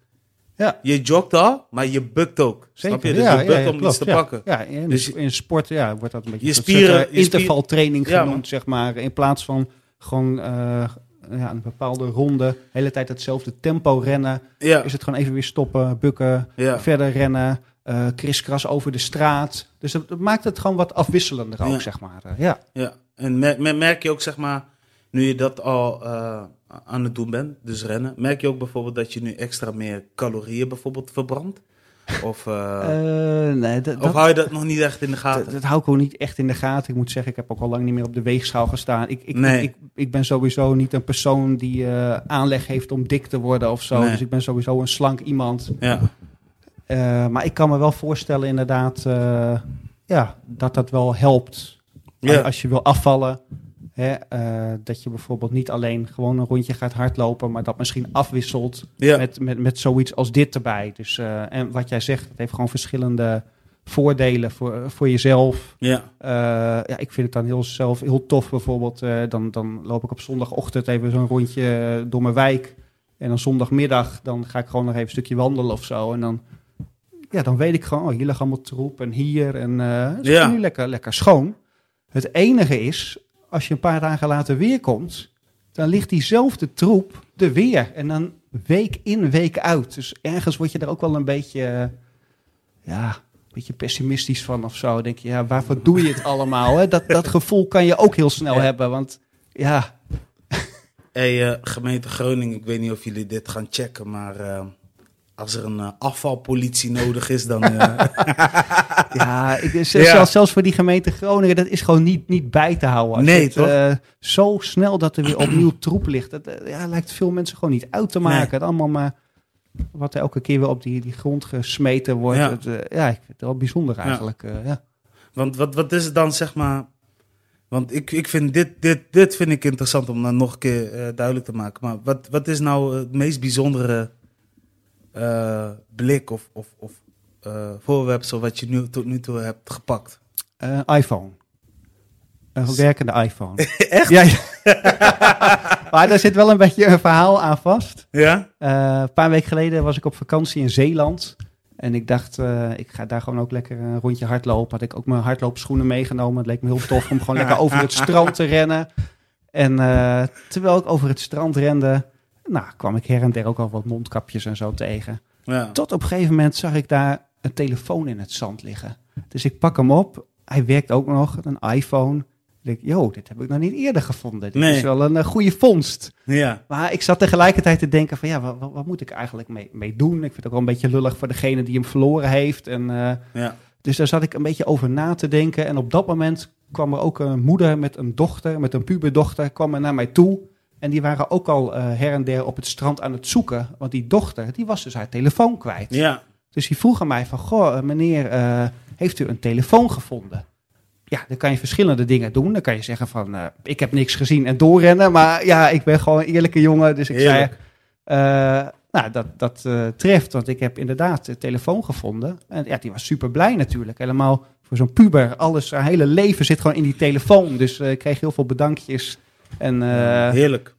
Ja. je jogt al, maar je bukt ook. Snap je? Dus ja, je bukt ja, om iets te pakken. Ja, in, Dus in sport ja, wordt dat een beetje je dat spieren- intervaltraining genoemd, zeg maar. In plaats van gewoon eh, ja, een bepaalde ronde, de hele tijd hetzelfde tempo rennen. Is het gewoon even weer stoppen, bukken, verder rennen, uh, kriskras over de straat. Dus dat, maakt het gewoon wat afwisselender ook, zeg maar. ja. ja, en merk je ook, zeg maar, nu je dat al aan het doen bent, dus rennen, merk je ook bijvoorbeeld dat je nu extra meer calorieën bijvoorbeeld verbrandt? Of, uh, nee, of hou je dat nog niet echt in de gaten? Dat, hou ik ook niet echt in de gaten. Ik moet zeggen, ik heb ook al lang niet meer op de weegschaal gestaan. Ik, ik, nee. ik, ik, ben sowieso niet een persoon die uh, aanleg heeft om dik te worden of zo. Dus ik ben sowieso een slank iemand. Ja. Maar ik kan me wel voorstellen inderdaad ja, dat dat wel helpt. Ja. Als je wil afvallen, Hè, uh, dat je bijvoorbeeld niet alleen gewoon een rondje gaat hardlopen, maar dat misschien afwisselt met, met, met zoiets als dit erbij. Dus, uh, en wat jij zegt, het heeft gewoon verschillende voordelen voor, voor jezelf. Ja. Uh, ja, ik vind het dan heel, zelf heel tof bijvoorbeeld. dan, dan loop ik op zondagochtend even zo'n rondje door mijn wijk. En dan zondagmiddag, dan ga ik gewoon nog even een stukje wandelen of zo. En dan, ja, dan weet ik gewoon, oh, hier ligt allemaal troep en hier. En het is ja. nu lekker, lekker schoon. Het enige is, als je een paar dagen later weer komt, dan ligt diezelfde troep er weer. En dan week in, week uit. Dus ergens word je er ook wel een beetje, ja, een beetje pessimistisch van of zo. denk je, ja, waarvoor doe je het allemaal? Hè? Dat, dat gevoel kan je ook heel snel hebben, want ja. Hey, uh, gemeente Groningen, ik weet niet of jullie dit gaan checken, maar... Uh als er een uh, afvalpolitie nodig is, dan. Uh... ja, ik, zelfs, zelfs voor die gemeente Groningen, dat is gewoon niet, niet bij te houden. nee, het, toch? Uh, zo snel dat er weer opnieuw troep ligt. Dat ja, lijkt veel mensen gewoon niet uit te maken. Het allemaal maar wat er elke keer weer op die, die grond gesmeten wordt. Ja, het, ja ik vind het wel bijzonder eigenlijk. Ja. Want wat, wat is het dan, zeg maar. Want ik, ik vind dit, dit, dit vind ik interessant om dan nog een keer duidelijk te maken. Maar wat, wat is nou het meest bijzondere uh, blik of, of, of uh, voorwerpsel wat je nu, tot nu toe hebt gepakt? Uh, iPhone. Een werkende iPhone. Echt? Ja. maar daar zit wel een beetje een verhaal aan vast. Ja? een paar weken geleden was ik op vakantie in Zeeland. En ik dacht, ik ga daar gewoon ook lekker een rondje hardlopen. Had ik ook mijn hardloopschoenen meegenomen. Het leek me heel tof om gewoon lekker over het strand te rennen. En terwijl ik over het strand rende, nou, kwam ik her en der ook al wat mondkapjes en zo tegen. Ja. Tot op een gegeven moment zag ik daar een telefoon in het zand liggen. Dus ik pak hem op. Hij werkt ook nog, een iPhone. Ik joh, dit heb ik nog niet eerder gevonden. Dit is wel een, goede vondst. Ja. Maar ik zat tegelijkertijd te denken van, ja, wat, wat, moet ik eigenlijk mee, mee, doen? Ik vind het ook wel een beetje lullig voor degene die hem verloren heeft. En, uh, ja. Dus daar zat ik een beetje over na te denken. En op dat moment kwam er ook een moeder met een dochter, met een puberdochter, kwam er naar mij toe. En die waren ook al uh, her en der op het strand aan het zoeken. Want die dochter, die was dus haar telefoon kwijt. Ja. Dus die vroeg aan mij van, goh, eh, meneer, uh, heeft u een telefoon gevonden? Ja, dan kan je verschillende dingen doen. Dan kan je zeggen van, uh, ik heb niks gezien en doorrennen. Maar ja, ik ben gewoon een eerlijke jongen. Dus ik Heerlijk. zei, nou, dat, dat treft. Want ik heb inderdaad de telefoon gevonden. En ja, die was super blij natuurlijk. Helemaal voor zo'n puber. Alles, haar hele leven zit gewoon in die telefoon. Dus ik kreeg heel veel bedankjes en, uh, Heerlijk.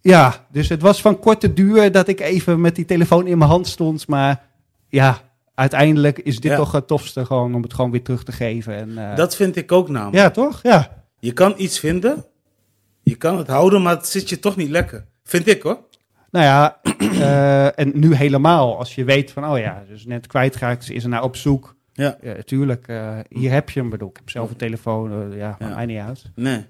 Ja, dus het was van korte duur dat ik even met die telefoon in mijn hand stond. Maar ja, uiteindelijk is dit toch het tofste gewoon om het gewoon weer terug te geven. En, uh, dat vind ik ook namelijk. Ja, toch? Ja. Je kan iets vinden, je kan het houden, maar het zit je toch niet lekker. Vind ik hoor. Nou ja, uh, en nu helemaal. Als je weet van, oh ja, dus net kwijtgeraakt, is er naar op zoek. Ja. ja tuurlijk, hier heb je hem. Bedoel, ik heb zelf een telefoon, ja, maakt mij niet uit. Nee.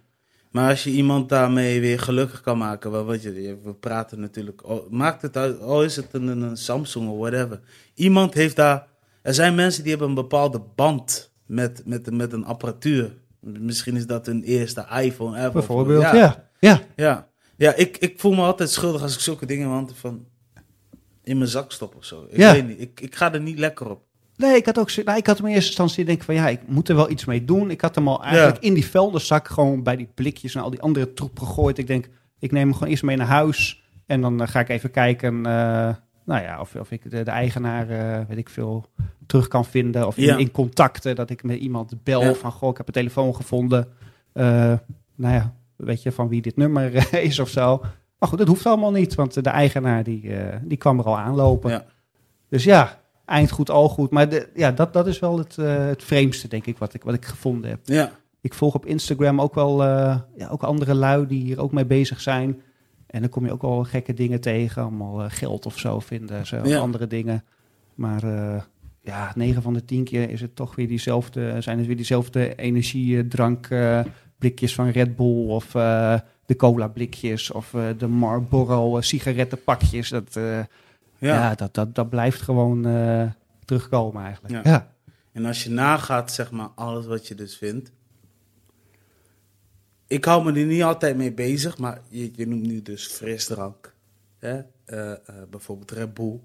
Maar als je iemand daarmee weer gelukkig kan maken, wat je, we praten natuurlijk, maakt het uit, al is het een, een Samsung of whatever. Iemand heeft daar, er zijn mensen die hebben een bepaalde band met, met, met een apparatuur. Misschien is dat hun eerste iPhone. Bijvoorbeeld, ja. Ja, ja. ja. ja ik, ik voel me altijd schuldig als ik zulke dingen want van in mijn zak stop of zo. Ik ja. weet niet, ik, ik ga er niet lekker op. Nee, ik had ook nou, ik had in eerste instantie denk van ja, ik moet er wel iets mee doen. Ik had hem al eigenlijk in die vuilniszak gewoon bij die blikjes en al die andere troep gegooid. Ik denk, ik neem hem gewoon eerst mee naar huis en dan uh, ga ik even kijken, uh, nou ja, of, of ik de, de eigenaar, uh, weet ik veel, terug kan vinden of in, in, contacten dat ik met iemand bel van goh, ik heb een telefoon gevonden. nou ja, weet je van wie dit nummer is of zo. Maar goed, dat hoeft allemaal niet, want de eigenaar die, die kwam er al aanlopen. Dus ja, eind goed, al goed. Maar de, ja, dat, dat is wel het, uh, het vreemdste, denk ik, wat ik, wat ik gevonden heb. Ja. Ik volg op Instagram ook wel uh, ja, ook andere lui die hier ook mee bezig zijn. En dan kom je ook al gekke dingen tegen, allemaal geld of zo vinden, zo andere dingen. Maar ja, 9 van de 10 keer is het toch weer diezelfde, zijn het weer diezelfde energiedrankblikjes van Red Bull of de cola blikjes of de Marlboro sigarettenpakjes. Dat, ja. dat, dat, dat blijft gewoon terugkomen eigenlijk. Ja. En als je nagaat, zeg maar, alles wat je dus vindt. Ik hou me er niet altijd mee bezig, maar je, je noemt nu dus frisdrank. Hè? Uh, uh, bijvoorbeeld Red Bull.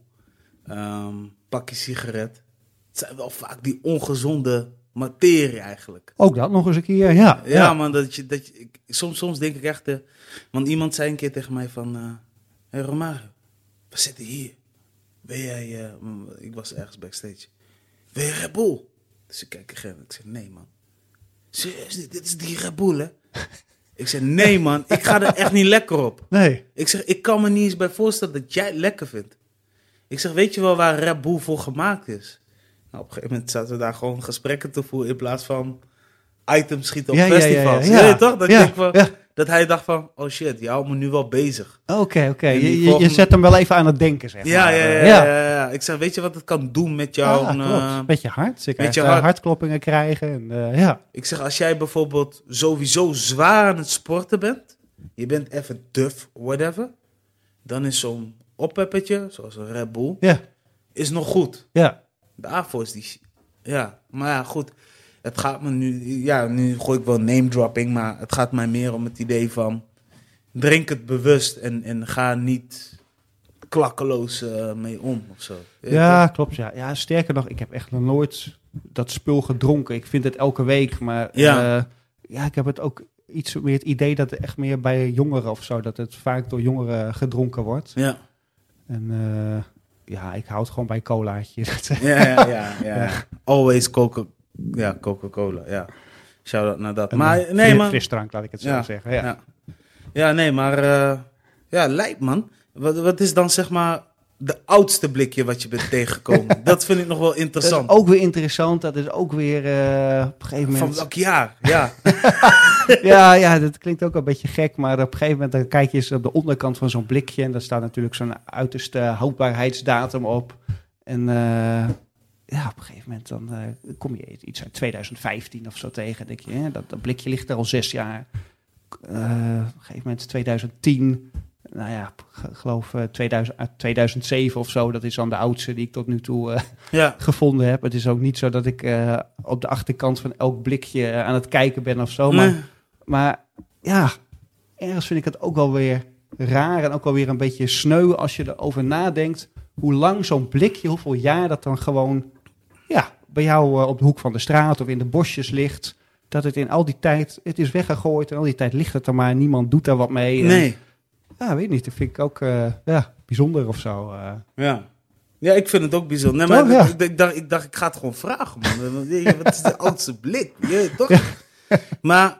Um, pakje sigaret. Het zijn wel vaak die ongezonde materie eigenlijk. Ook dat nog eens een keer, ja. Ja, man, dat je, dat je, soms, soms denk ik echt... Uh, want iemand zei een keer tegen mij van... Hé hey Romario, we zitten hier. Ben jij... ik was ergens backstage. Wil je Red Bull? Dus ik kijk en ik zeg, nee man. Serieus, dit is die Red Bull hè? Ik zeg, nee man, ik ga er echt niet lekker op. Nee. Ik zeg, ik kan me niet eens bij voorstellen dat jij het lekker vindt. Ik zeg, weet je wel waar Red Bull voor gemaakt is? Nou, op een gegeven moment zaten we daar gewoon gesprekken te voeren in plaats van items schieten op festivals. Ja, ja, ja, toch? Dat, ik van, dat hij dacht van, oh shit, je houdt me nu wel bezig. Oké, oké. Je, je, zet hem wel even aan het denken, zeg ja, maar. Ja, ja, ja, ja, Ik zeg, weet je wat het kan doen met jou? Ah, uh, met je hart. Ze met je hart. hartkloppingen krijgen. En, uh, ja. Ik zeg, als jij bijvoorbeeld sowieso zwaar aan het sporten bent, je bent even duf, whatever, dan is zo'n oppeppertje, zoals een Red Bull, ja. is nog goed. Ja. Daarvoor is die... Ja, maar ja, goed het gaat me nu, ja, nu gooi ik wel name dropping, maar het gaat mij meer om het idee van drink het bewust en, en ga niet klakkeloos uh, mee om of zo. Ja, klopt. Ja. ja, sterker nog, ik heb echt nog nooit dat spul gedronken. Ik vind het elke week, maar ja, uh, ja ik heb het ook iets meer het idee dat het echt meer bij jongeren of zo, dat het vaak door jongeren gedronken wordt. Ja. En uh, ja, ik houd gewoon bij colaatje. ja, ja, ja, ja. Always coca ja, Coca-Cola, ja. Shout-out naar dat. maar nee, man. Frisdrank, laat ik het zo zeggen. Ja. ja. Ja. nee, maar uh, ja, lijkt man. Wat, wat is dan zeg maar de oudste blikje wat je bent tegengekomen? dat vind ik nog wel interessant. Dat is ook weer interessant. Dat is ook weer uh, op een gegeven moment... Van welk jaar? Ja. ja, ja, dat klinkt ook een beetje gek. Maar op een gegeven moment dan kijk je eens op de onderkant van zo'n blikje. En daar staat natuurlijk zo'n uiterste houdbaarheidsdatum op. En... Uh, ja, op een gegeven moment dan uh, kom je iets uit 2015 of zo tegen. denk je, hè, dat, dat blikje ligt er al zes jaar. Uh, op een gegeven moment 2010. Nou ja, geloof uh, 2000, 2007 of zo. Dat is dan de oudste die ik tot nu toe uh, ja. gevonden heb. Het is ook niet zo dat ik op de achterkant van elk blikje aan het kijken ben of zo. Maar, maar ja, ergens vind ik het ook wel weer raar en ook wel weer een beetje sneu als je erover nadenkt hoe lang zo'n blikje, hoeveel jaar dat dan gewoon ja, bij jou eh, op de hoek van de straat of in de bosjes ligt. Dat het in al die tijd, het is weggegooid en al die tijd ligt het er maar. Niemand doet daar wat mee. Nee. ja, weet niet. Dat vind ik ook uh, ja, bijzonder of zo. Uh. Ja. Ja, ik vind het ook bijzonder. Nee, maar ik, ik, dacht, ik dacht, ik ga het gewoon vragen, man. Wat is de oudste blik? Je, toch? maar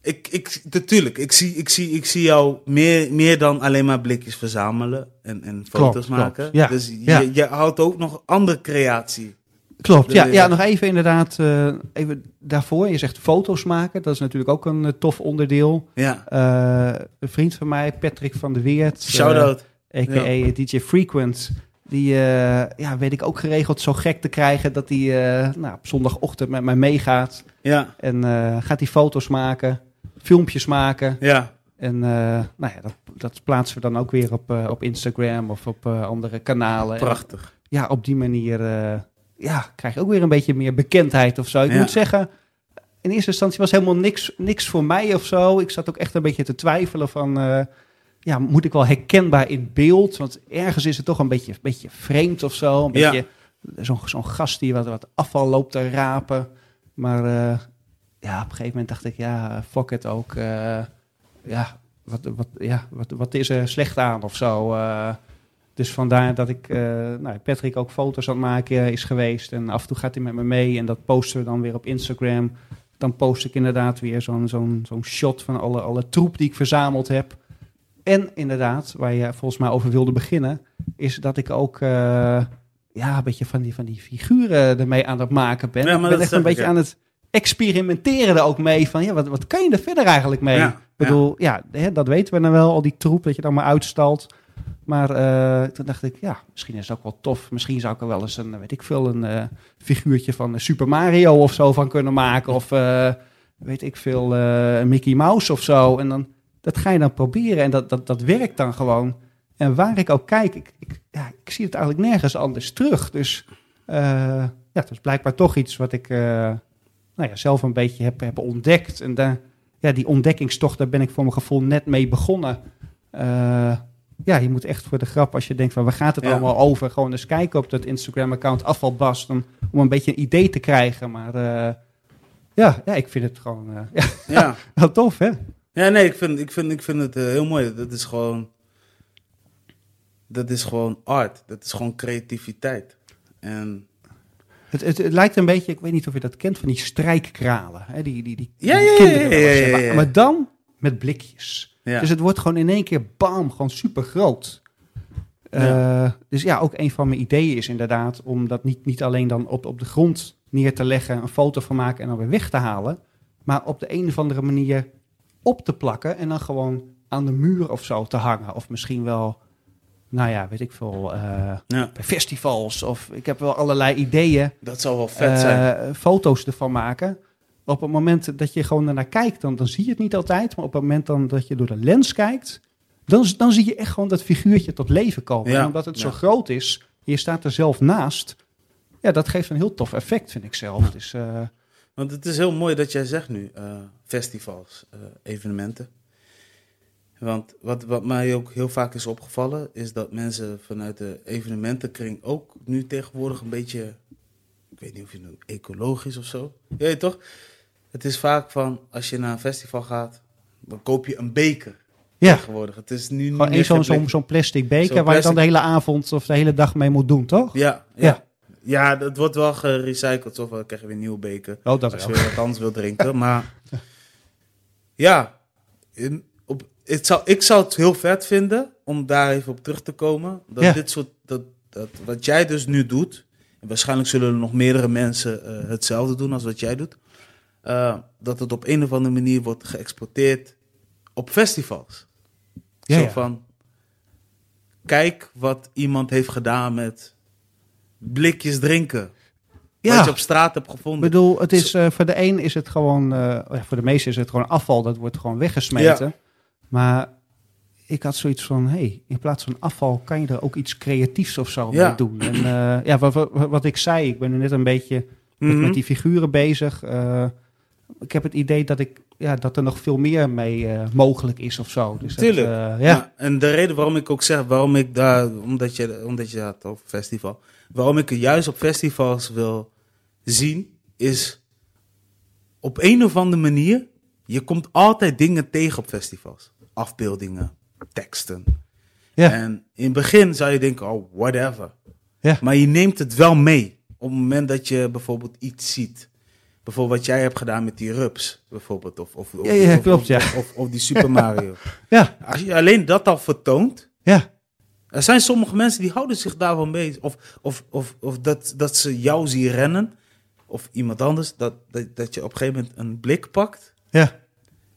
ik, ik, natuurlijk, ik zie, ik, zie, ik zie jou meer, meer dan alleen maar blikjes verzamelen en, en foto's maken. Ja, dus je, je houdt ook nog andere creatie. Klopt, ja, ja, nog even inderdaad, uh, even daarvoor. Je zegt foto's maken, dat is natuurlijk ook een uh, tof onderdeel. Ja. Uh, een vriend van mij, Patrick van der Weert. Shout-out. A.k.a. Ja. DJ Frequent. Die ja, weet ik ook geregeld zo gek te krijgen dat hij nou, op zondagochtend met mij meegaat. Ja. En gaat hij foto's maken filmpjes maken. Ja. En uh, nou ja, dat, dat, plaatsen we dan ook weer op, uh, op Instagram of op uh, andere kanalen. Prachtig. En, ja, op die manier ja, krijg je ook weer een beetje meer bekendheid of zo. Ik ja. moet zeggen, in eerste instantie was helemaal niks, niks voor mij of zo. Ik zat ook echt een beetje te twijfelen van... ja, moet ik wel herkenbaar in beeld? Want ergens is het toch een beetje, beetje vreemd of zo. Een beetje ja. zo'n zo'n gast die wat, wat afval loopt te rapen. Maar ja, op een gegeven moment dacht ik, ja, fuck het ook. Uh, ja, wat, wat, ja wat, wat is er slecht aan of zo? Uh, dus vandaar dat ik, uh, nou, Patrick ook foto's aan het maken is geweest. En af en toe gaat hij met me mee en dat posten we dan weer op Instagram. Dan post ik inderdaad weer zo'n zo'n zo'n shot van alle, alle troep die ik verzameld heb. En inderdaad, waar je volgens mij over wilde beginnen, is dat ik ook ja, een beetje van die, van die figuren ermee aan het maken ben. Ja, maar ik ben echt een beetje aan het experimenteren er ook mee van, ja, wat, wat kan je er verder eigenlijk mee? Ik bedoel, ja, hè, dat weten we dan wel, al die troep dat je dan maar uitstalt. Maar uh, toen dacht ik, ja, misschien is het ook wel tof. Misschien zou ik er wel eens een, weet ik veel, een uh, figuurtje van Super Mario of zo van kunnen maken. Of weet ik veel, Mickey Mouse of zo. En dan, dat ga je dan proberen en dat, dat, dat werkt dan gewoon. En waar ik ook kijk, ik, ik, ja, ik zie het eigenlijk nergens anders terug. Dus ja, het is blijkbaar toch iets wat ik nou ja, zelf een beetje heb, heb ontdekt. En daar, ja, die ontdekkingstocht, daar ben ik voor mijn gevoel net mee begonnen ja, je moet echt voor de grap, als je denkt van waar gaat het allemaal over, gewoon eens kijken op dat Instagram-account Afvalbast om, om een beetje een idee te krijgen. Maar uh, ja, ja, ik vind het gewoon uh, ja, ja. wel tof, hè? Ja, nee, ik vind, ik vind, ik vind het uh, heel mooi. Dat is gewoon, dat is gewoon art. Dat is gewoon creativiteit. En het, het, het, lijkt een beetje, ik weet niet of je dat kent, van die strijkkralen. Hè? Die, die, die, ja, ja, kinderen. Ja, ja, ja, maar dan met blikjes. Dus het wordt gewoon in één keer bam, gewoon super groot. Uh, dus ja, ook een van mijn ideeën is inderdaad om dat niet, niet alleen dan op, op de grond neer te leggen, een foto van maken en dan weer weg te halen. Maar op de een of andere manier op te plakken en dan gewoon aan de muur of zo te hangen. Of misschien wel, nou ja, weet ik veel, uh, ja. bij festivals. Of ik heb wel allerlei ideeën. Dat zou wel vet zijn. Uh, foto's ervan maken op het moment dat je gewoon naar kijkt, dan, dan zie je het niet altijd. Maar op het moment dan dat je door de lens kijkt, dan, dan zie je echt gewoon dat figuurtje tot leven komen. en omdat het zo groot is, je staat er zelf naast. Ja, dat geeft een heel tof effect, vind ik zelf. Dus, uh... Want het is heel mooi dat jij zegt nu, uh, festivals, uh, evenementen. Want wat, wat mij ook heel vaak is opgevallen, is dat mensen vanuit de evenementenkring ook nu tegenwoordig een beetje, ik weet niet of je het ecologisch of zo, ja, toch? Het is vaak van, als je naar een festival gaat, dan koop je een beker. Ja. Tegenwoordig. Het is nu niet zo'n zo'n plastic beker waar je dan de hele avond of de hele dag mee moet doen, toch? Ja, ja. ja. dat wordt wel gerecycled, of dan krijg je weer een nieuwe beker. Oh, dat als je weer wat anders wil drinken. maar ja, in, op, het zou, ik zou het heel vet vinden om daar even op terug te komen. Dat dit soort, dat, dat, wat jij dus nu doet, en waarschijnlijk zullen er nog meerdere mensen uh, hetzelfde doen als wat jij doet. Uh, dat het op een of andere manier wordt geëxporteerd op festivals. Ja, Zo van, kijk wat iemand heeft gedaan met blikjes drinken. Ja. Wat je op straat hebt gevonden. Ik bedoel, het is, uh, voor de een is het gewoon, uh, voor de meeste is het gewoon afval. Dat wordt gewoon weggesmeten. Ja. Maar ik had zoiets van, hey, in plaats van afval kan je er ook iets creatiefs of zo ja. mee doen. En uh, ja, wat, wat, wat, ik zei, ik ben nu net een beetje met, mm -hmm. met die figuren bezig ik heb het idee dat, ik, ja, dat er nog veel meer mee uh, mogelijk is of zo. Dus Tuurlijk. Dat, uh, ja. ja. En de reden waarom ik ook zeg, waarom ik daar, omdat je, omdat je had over festival, waarom ik het juist op festivals wil zien, is op een of andere manier, je komt altijd dingen tegen op festivals. Afbeeldingen, teksten. Ja. En in het begin zou je denken, oh, whatever. Ja. Maar je neemt het wel mee op het moment dat je bijvoorbeeld iets ziet bijvoorbeeld wat jij hebt gedaan met die rups, bijvoorbeeld. Of, of, ja, klopt, ja. Of, of, die Super Mario. ja. Als je alleen dat al vertoont. Ja. Er zijn sommige mensen die houden zich daarvan bezig. Of, of, of, of dat, dat ze jou zien rennen. Of iemand anders. Dat, dat, dat je op een gegeven moment een blik pakt. Ja.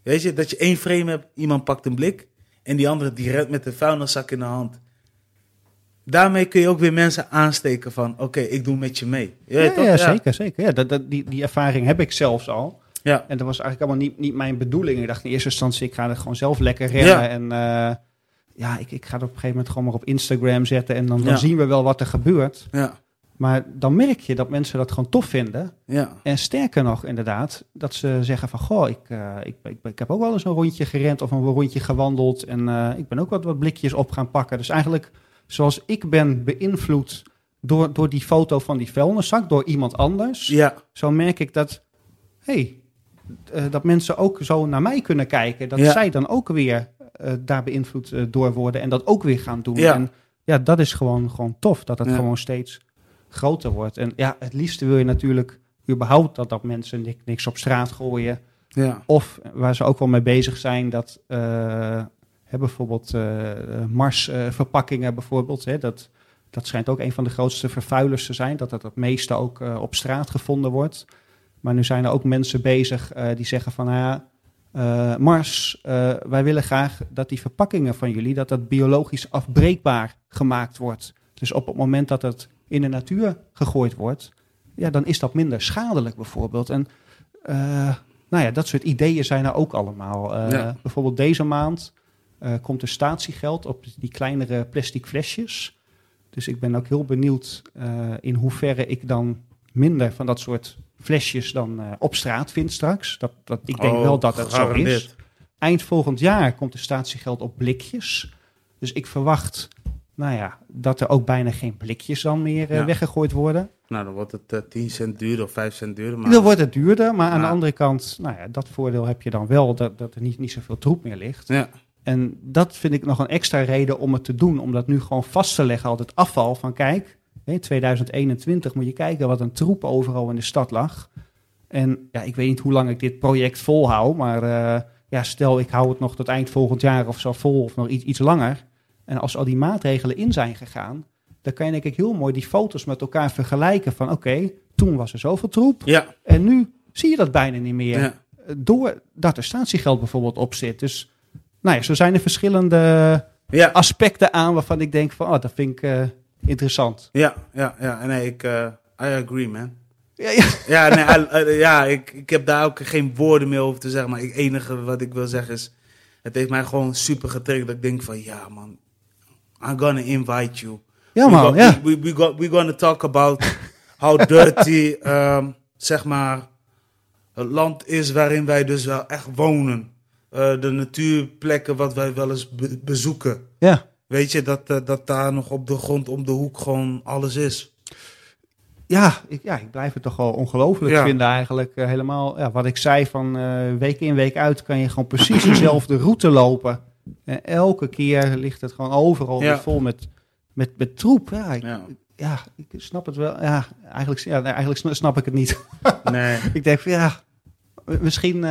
Weet je, dat je één frame hebt, iemand pakt een blik. En die andere die rent met een vuilniszak in de hand daarmee kun je ook weer mensen aansteken van, oké, ik doe met je mee. Ja, ja, ja zeker, zeker. Ja, dat, dat, die, die ervaring heb ik zelfs al. Ja. En dat was eigenlijk allemaal niet, niet mijn bedoeling. Ik dacht in eerste instantie, ik ga het gewoon zelf lekker rennen. En uh, ja, ik, ik ga het op een gegeven moment gewoon maar op Instagram zetten. En dan, dan zien we wel wat er gebeurt. Ja. Maar dan merk je dat mensen dat gewoon tof vinden. Ja. En sterker nog, inderdaad, dat ze zeggen van... Goh, ik, uh, ik, ik, ik, heb ook wel eens een rondje gerend of een rondje gewandeld. En uh, ik ben ook wat, wat blikjes op gaan pakken. Dus eigenlijk zoals ik ben beïnvloed door, door die foto van die vuilniszak, door iemand anders. Ja. Zo merk ik dat, hey, uh, dat mensen ook zo naar mij kunnen kijken. Dat zij dan ook weer uh, daar beïnvloed uh, door worden en dat ook weer gaan doen. Ja. En ja, dat is gewoon, gewoon tof, dat het ja. gewoon steeds groter wordt. En ja, het liefste wil je natuurlijk überhaupt dat, dat mensen niks, niks op straat gooien. Ja. Of waar ze ook wel mee bezig zijn, dat Hè, bijvoorbeeld uh, Mars-verpakkingen uh, bijvoorbeeld. Hè, dat, dat schijnt ook een van de grootste vervuilers te zijn. Dat dat het meeste ook uh, op straat gevonden wordt. Maar nu zijn er ook mensen bezig die zeggen van... ja, Mars, wij willen graag dat die verpakkingen van jullie, dat dat biologisch afbreekbaar gemaakt wordt. Dus op het moment dat het in de natuur gegooid wordt, ja, dan is dat minder schadelijk bijvoorbeeld. En nou ja, dat soort ideeën zijn er ook allemaal. Bijvoorbeeld deze maand komt er statiegeld op die kleinere plastic flesjes. Dus ik ben ook heel benieuwd in hoeverre ik dan minder van dat soort flesjes dan uh, op straat vind straks. Dat, dat, ik denk oh, wel dat het zo is. Eind volgend jaar komt de statiegeld op blikjes. Dus ik verwacht nou ja, dat er ook bijna geen blikjes dan meer uh, weggegooid worden. Nou, dan wordt het uh, 10 cent duurder of 5 cent duurder. Maar... Dan wordt het duurder, maar aan de andere kant, nou ja, dat voordeel heb je dan wel, dat, dat er niet, niet zoveel troep meer ligt. Ja. En dat vind ik nog een extra reden om het te doen, om dat nu gewoon vast te leggen, al het afval van kijk, in 2021 moet je kijken wat een troep overal in de stad lag. En ja, ik weet niet hoe lang ik dit project volhoud, maar uh, ja, stel ik hou het nog tot eind volgend jaar of zo vol of nog iets, iets langer. En als al die maatregelen in zijn gegaan, dan kan je denk ik heel mooi die foto's met elkaar vergelijken van oké, toen was er zoveel troep ja. en nu zie je dat bijna niet meer. Ja. Doordat er statiegeld bijvoorbeeld op zit. Dus nou ja, zo zijn er verschillende ja. aspecten aan waarvan ik denk van oh, dat vind ik... Uh, interessant. Ja, ja, ja. Nee, ik uh, I agree, man. Ja, ja. ja, nee, I, ja ik, ik heb daar ook geen woorden meer over te zeggen. Maar het enige wat ik wil zeggen is... Het heeft mij gewoon super getriggerd. Dat ik denk van, ja man, I'm gonna invite you. Ja man, ja. We, we, gonna talk about how dirty, um, zeg maar, het land is waarin wij dus wel echt wonen. Uh, de natuurplekken wat wij wel eens be bezoeken. Ja. Weet je, dat, uh, dat daar nog op de grond om de hoek gewoon alles is. Ja, ik, ja, ik blijf het toch wel ongelooflijk ja. vinden eigenlijk. Uh, helemaal, ja, wat ik zei van uh, week in, week uit kan je gewoon precies dezelfde route lopen. En elke keer ligt het gewoon overal ja. vol met, met, met troep. Ja ik, ja. ja, ik snap het wel. Ja, eigenlijk, ja, eigenlijk snap ik het niet. Nee. ik denk van ja, misschien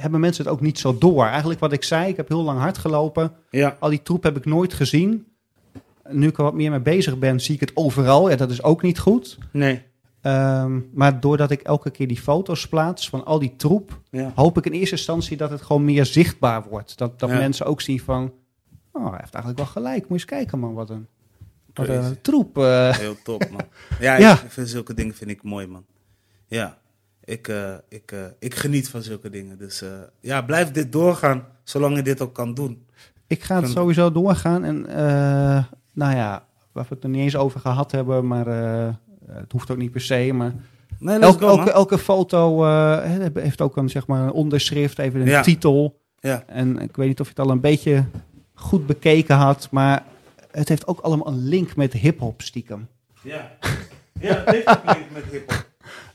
hebben mensen het ook niet zo door. Eigenlijk wat ik zei, ik heb heel lang hard gelopen. Ja. Al die troep heb ik nooit gezien. Nu ik er wat meer mee bezig ben, zie ik het overal. Ja, dat is ook niet goed. Nee. Um, maar doordat ik elke keer die foto's plaats van al die troep, ja. hoop ik in eerste instantie dat het gewoon meer zichtbaar wordt. Dat, dat ja. mensen ook zien van, oh, hij heeft eigenlijk wel gelijk. Moet je eens kijken man, wat een, wat een troep. Uh. Heel top man. Ja, ja. Ik vind zulke dingen vind ik mooi man. Ja ik, uh, ik, uh, ik geniet van zulke dingen. Dus uh, ja, blijf dit doorgaan, zolang je dit ook kan doen. Ik ga het kan... sowieso doorgaan. En nou ja, waar we het er niet eens over gehad hebben, maar het hoeft ook niet per se. Maar nee, elke, go, elke, elke, foto heeft ook een, zeg maar, een onderschrift, even een ja. titel. Ja. En ik weet niet of je het al een beetje goed bekeken had, maar het heeft ook allemaal een link met hip-hop stiekem. Ja, ja het heeft een link met hip-hop.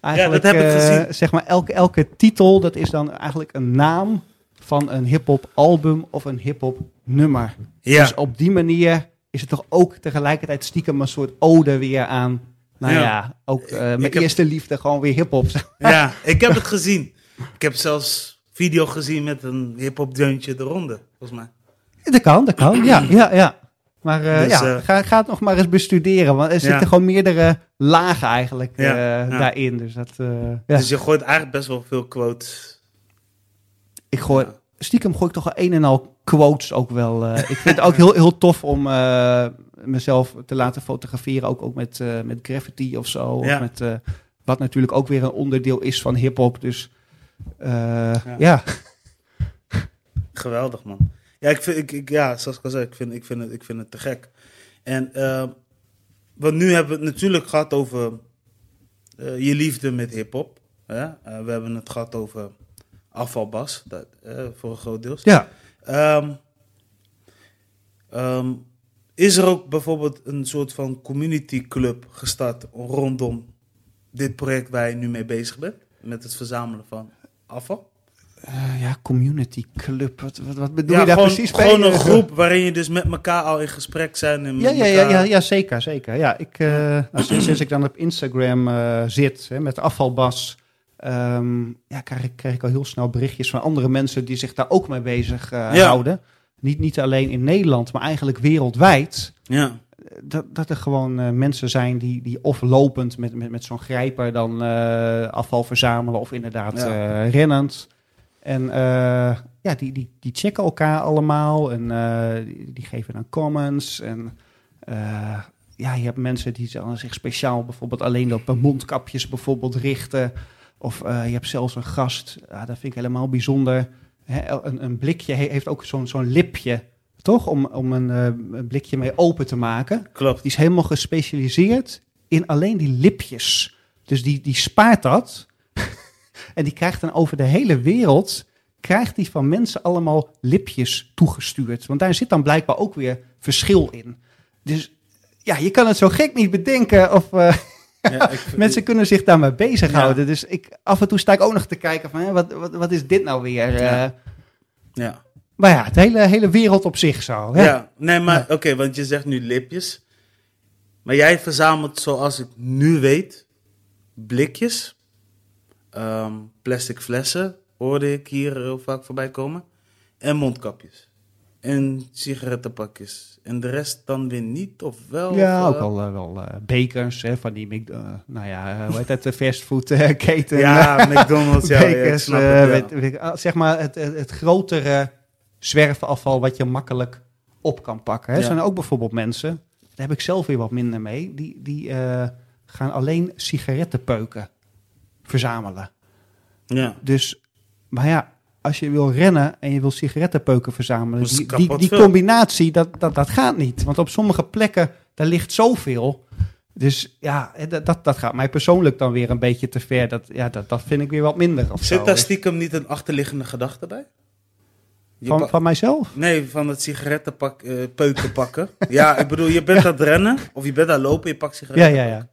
Eigenlijk, ja, dat heb ik gezien. Uh, zeg maar, elke, elke titel, dat is dan eigenlijk een naam van een hip-hop album of een hip-hop nummer. Ja. Dus op die manier is het toch ook tegelijkertijd stiekem een soort ode weer aan. Nou ja, ja ook uh, mijn heb... eerste liefde gewoon weer hip-hop. Ja, ik heb het gezien. Ik heb zelfs video gezien met een hip-hop deuntje eronder, volgens mij. Dat kan, dat kan. Ja, ja, ja. Maar uh, dus, ja, uh, ga, ga, het nog maar eens bestuderen. Want er zitten ja. gewoon meerdere lagen eigenlijk uh, ja, daarin. Dus, dat, dus je gooit eigenlijk best wel veel quotes. Ik gooi, stiekem gooi ik toch wel een en al quotes ook wel. ik vind het ook heel, heel tof om mezelf te laten fotograferen. Ook, ook met, met graffiti of zo. Of met, wat natuurlijk ook weer een onderdeel is van hip-hop. Dus ja. Geweldig man. Ja, ik vind, ik, ik, ja, zoals ik al zei, ik vind, ik vind, het, ik vind het te gek. En uh, want nu hebben we het natuurlijk gehad over uh, je liefde met hip-hop. Uh, we hebben het gehad over afvalbas, dat, voor een groot deel. Ja. Um, um, is er ook bijvoorbeeld een soort van community club gestart rondom dit project waar je nu mee bezig bent? Met het verzamelen van afval? Uh, ja, community club. Wat, wat, wat bedoel ja, je daar gewoon, precies Gewoon een groep waarin je dus met elkaar al in gesprek zijn. En ja, ja, ja, ja, ja, zeker, zeker. Ja, ik, uh, nou, sinds, sinds, ik dan op Instagram uh, zit hè, met afvalbas, um, ja, krijg, ik, krijg ik al heel snel berichtjes van andere mensen die zich daar ook mee bezig ja. houden. Niet, niet alleen in Nederland, maar eigenlijk wereldwijd. Ja. Dat, dat er gewoon mensen zijn die, die of lopend met, met, met zo'n grijper dan afval verzamelen of inderdaad rennend. En ja, die, die, die checken elkaar allemaal en die, die, geven dan comments. En ja, je hebt mensen die zich speciaal bijvoorbeeld alleen op mondkapjes bijvoorbeeld richten. Of je hebt zelfs een gast, ja, dat vind ik helemaal bijzonder. een, een, blikje heeft ook zo'n zo'n lipje toch? Om, om een, uh, blikje mee open te maken. Klopt. Die is helemaal gespecialiseerd in alleen die lipjes. Dus die, die spaart dat. En die krijgt dan over de hele wereld, krijgt die van mensen allemaal lipjes toegestuurd. Want daar zit dan blijkbaar ook weer verschil in. Dus ja, je kan het zo gek niet bedenken of... Uh, ja, ik, mensen kunnen zich daarmee bezighouden. Ja. Dus ik, af en toe sta ik ook nog te kijken van, hè, wat, wat, wat is dit nou weer? Ja. Uh, ja. Maar ja, het hele, hele wereld op zich zo. Hè? Ja, nee, maar oké, want je zegt nu lipjes. Maar jij verzamelt, zoals ik nu weet, blikjes, ehm, plastic flessen, hoorde ik hier heel vaak voorbij komen, en mondkapjes. En sigarettenpakjes. En de rest dan weer niet, of wel? Ja, ook al uh, wel uh, bekers hè, van die, uh, nou ja, hoe heet het, de fastfoodketen. ja, McDonald's, ja. Bekers, ja, zeg maar het, het, het grotere zwerfafval wat je makkelijk op kan pakken. Er zijn ook bijvoorbeeld mensen, daar heb ik zelf weer wat minder mee, die, die gaan alleen sigarettenpeuken verzamelen. Ja. Dus, maar ja, als je wil rennen en je wil sigarettenpeuken verzamelen, die, die, die, combinatie, dat, dat, dat gaat niet. Want op sommige plekken, daar ligt zoveel. Dus ja, dat, dat, dat gaat mij persoonlijk dan weer een beetje te ver. Dat, ja, dat, dat vind ik weer wat minder. Zit daar stiekem niet een achterliggende gedachte bij? Van, van mijzelf? Nee, van het sigarettenpak, uh, peuken pakken. ja, ik bedoel, je bent aan het rennen of je bent aan het lopen, je pakt sigaretten. Ja, ja, ja.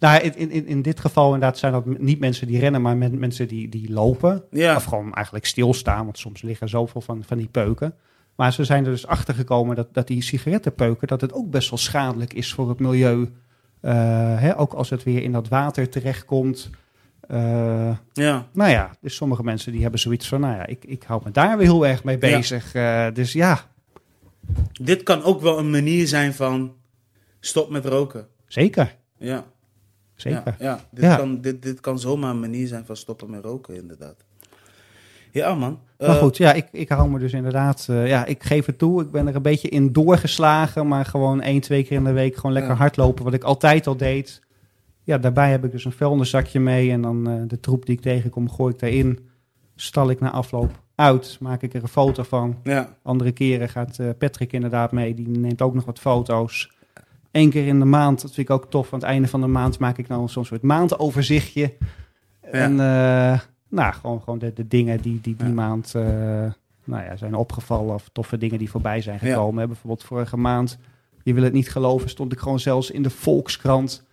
Nou, in, in, in dit geval inderdaad zijn dat niet mensen die rennen, maar mensen die, die lopen. Ja. Of gewoon eigenlijk stilstaan, want soms liggen zoveel van, van die peuken. Maar ze zijn er dus achter gekomen dat, dat die sigarettenpeuken, dat het ook best wel schadelijk is voor het milieu. Uh, hè, ook als het weer in dat water terechtkomt. Uh, ja. Nou ja, dus sommige mensen die hebben zoiets van, nou ja, ik, ik hou me daar weer heel erg mee bezig. Ja. Uh, dus ja. Dit kan ook wel een manier zijn van stop met roken. Zeker. Ja. Zeker. Ja, ja. Dit. Kan, dit, dit kan zomaar een manier zijn van stoppen met roken, inderdaad. Ja, man. Maar uh, goed, ja, ik, ik hou me dus inderdaad... Uh, ja, ik geef het toe. Ik ben er een beetje in doorgeslagen. Maar gewoon één, twee keer in de week gewoon lekker ja. hardlopen. Wat ik altijd al deed ja, daarbij heb ik dus een vuilniszakje mee en dan uh, de troep die ik tegenkom gooi ik daarin. Stal ik na afloop uit, maak ik er een foto van. Ja. Andere keren gaat uh, Patrick inderdaad mee, die neemt ook nog wat foto's. Eén keer in de maand, dat vind ik ook tof. Aan het einde van de maand maak ik nou zo'n soort maandoverzichtje. Ja. En uh, nou, gewoon, gewoon de, de dingen die die, die ja. maand nou ja, zijn opgevallen. Of toffe dingen die voorbij zijn gekomen. Bijvoorbeeld vorige maand, je wil het niet geloven, stond ik gewoon zelfs in de Volkskrant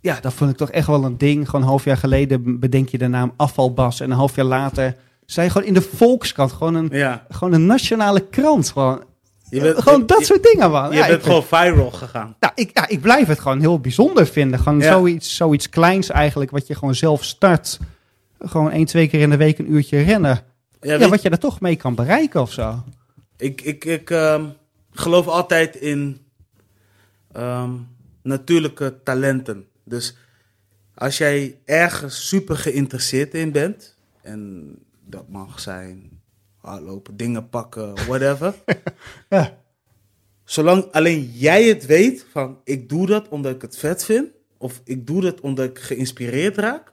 ja, dat vond ik toch echt wel een ding. Gewoon een half jaar geleden bedenk je de naam afvalbas. En een half jaar later zei gewoon in de Volkskrant. Gewoon een, ja. gewoon een nationale krant. Gewoon, je bent, gewoon dat je, soort dingen, man. Je ja, bent gewoon viral gegaan. Ja ik, ja, ik blijf het gewoon heel bijzonder vinden. Gewoon ja. zoiets, zoiets kleins eigenlijk, wat je gewoon zelf start. Gewoon één, twee keer in de week een uurtje rennen. Ja, ja wat je er toch mee kan bereiken of zo. Ik, ik, ik um, geloof altijd in um, natuurlijke talenten. Dus als jij ergens super geïnteresseerd in bent, en dat mag zijn hardlopen, dingen pakken, whatever. ja. Zolang alleen jij het weet van ik doe dat omdat ik het vet vind, of ik doe dat omdat ik geïnspireerd raak,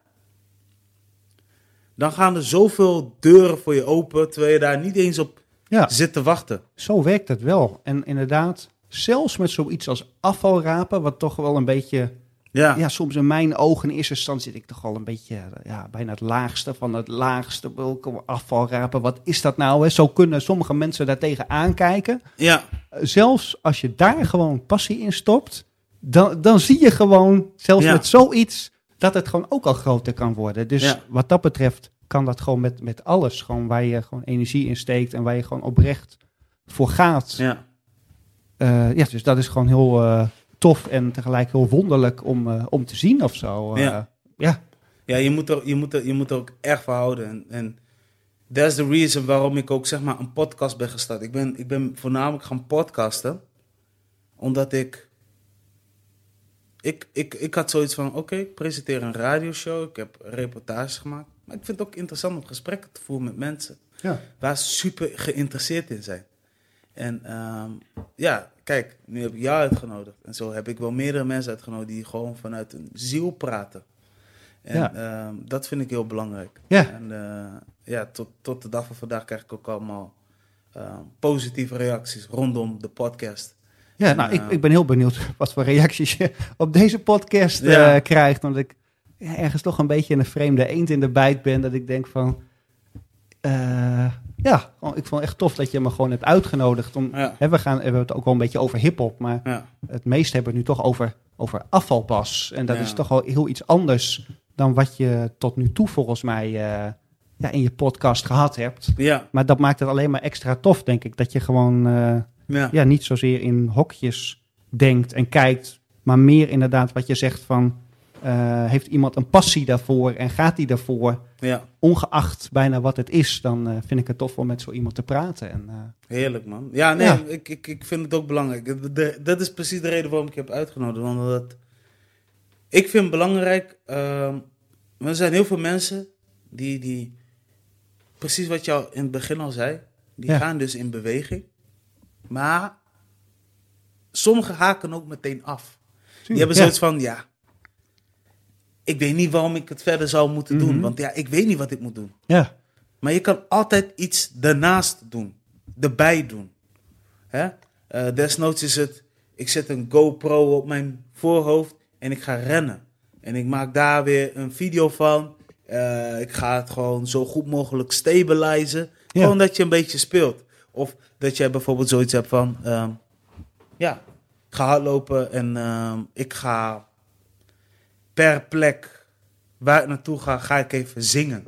dan gaan er zoveel deuren voor je open, terwijl je daar niet eens op ja. zit te wachten. Zo werkt het wel. En inderdaad, zelfs met zoiets als afvalrapen, wat toch wel een beetje ja. ja, soms in mijn ogen in eerste instantie zit ik toch al een beetje, ja, bijna het laagste van het laagste. Afvalrapen, wat is dat nou? Hè? Zo kunnen sommige mensen daartegen aankijken. Ja. Zelfs als je daar gewoon passie in stopt, dan, dan zie je gewoon, zelfs ja. met zoiets, dat het gewoon ook al groter kan worden. Dus ja. wat dat betreft kan dat gewoon met, met alles, gewoon waar je gewoon energie in steekt en waar je gewoon oprecht voor gaat. Ja. Uh, ja, dus dat is gewoon heel, uh, tof en tegelijk heel wonderlijk om, uh, om te zien of zo. Uh, ja. ja. Ja, je moet er, je moet er, je moet er ook echt voor houden. En, en that's the reason waarom ik ook zeg maar een podcast ben gestart. Ik ben, ik ben voornamelijk gaan podcasten. Omdat ik... Ik, ik, ik had zoiets van, oké, okay, ik presenteer een radioshow. Ik heb reportages gemaakt. Maar ik vind het ook interessant om gesprekken te voeren met mensen Ja. waar ze super geïnteresseerd in zijn. En ehm, ja, kijk, nu heb ik jou uitgenodigd. En zo heb ik wel meerdere mensen uitgenodigd die gewoon vanuit hun ziel praten. En Ja. ehm, dat vind ik heel belangrijk. Ja. En eh, ja, tot, tot de dag van vandaag krijg ik ook allemaal ehm, positieve reacties rondom de podcast. Ja, En, nou, ik, eh, ik ben heel benieuwd wat voor reacties je op deze podcast eh, Ja. krijgt. Want ik ergens toch een beetje een vreemde eend in de bijt ben. Dat ik denk van... ja, ik vond het echt tof dat je me gewoon hebt uitgenodigd. Om, Ja. hè, we, gaan, we hebben het ook wel een beetje over hiphop. Maar Ja, het meeste hebben we het nu toch over, over afvalpas. En dat Ja. is toch wel heel iets anders dan wat je tot nu toe volgens mij eh, ja, in je podcast gehad hebt. ja, Maar dat maakt het alleen maar extra tof, denk ik. Dat je gewoon eh, ja. ja, niet zozeer in hokjes denkt en kijkt, maar meer inderdaad wat je zegt van... eh, heeft iemand een passie daarvoor en gaat die daarvoor, ja. ongeacht bijna wat het is, dan eh, vind ik het tof om met zo iemand te praten. En, eh, Heerlijk, man. Ja, nee, Ja. Ik, ik, ik vind het ook belangrijk. De- de- dat is precies de reden waarom ik je heb uitgenodigd. Omdat ik vind het belangrijk... ehm, er zijn heel veel mensen die, die... Precies wat jou in het begin al zei. Die Ja. gaan dus in beweging. Maar sommigen haken ook meteen af. Die hebben zoiets van, ja... Ik weet niet waarom ik het verder zou moeten doen. Mhm. Want ja, ik weet niet wat ik moet doen. Ja, Maar je kan altijd iets daarnaast doen. Erbij doen. Hè? Eh, desnoods is het, ik zet een GoPro op mijn voorhoofd en ik ga rennen. En ik maak daar weer een video van. Eh, ik ga het gewoon zo goed mogelijk stabilizen. Ja. Gewoon dat je een beetje speelt. Of dat jij bijvoorbeeld zoiets hebt van... ehm, ja, ik ga hardlopen en ehm, ik ga per plek waar ik naartoe ga, ga ik even zingen.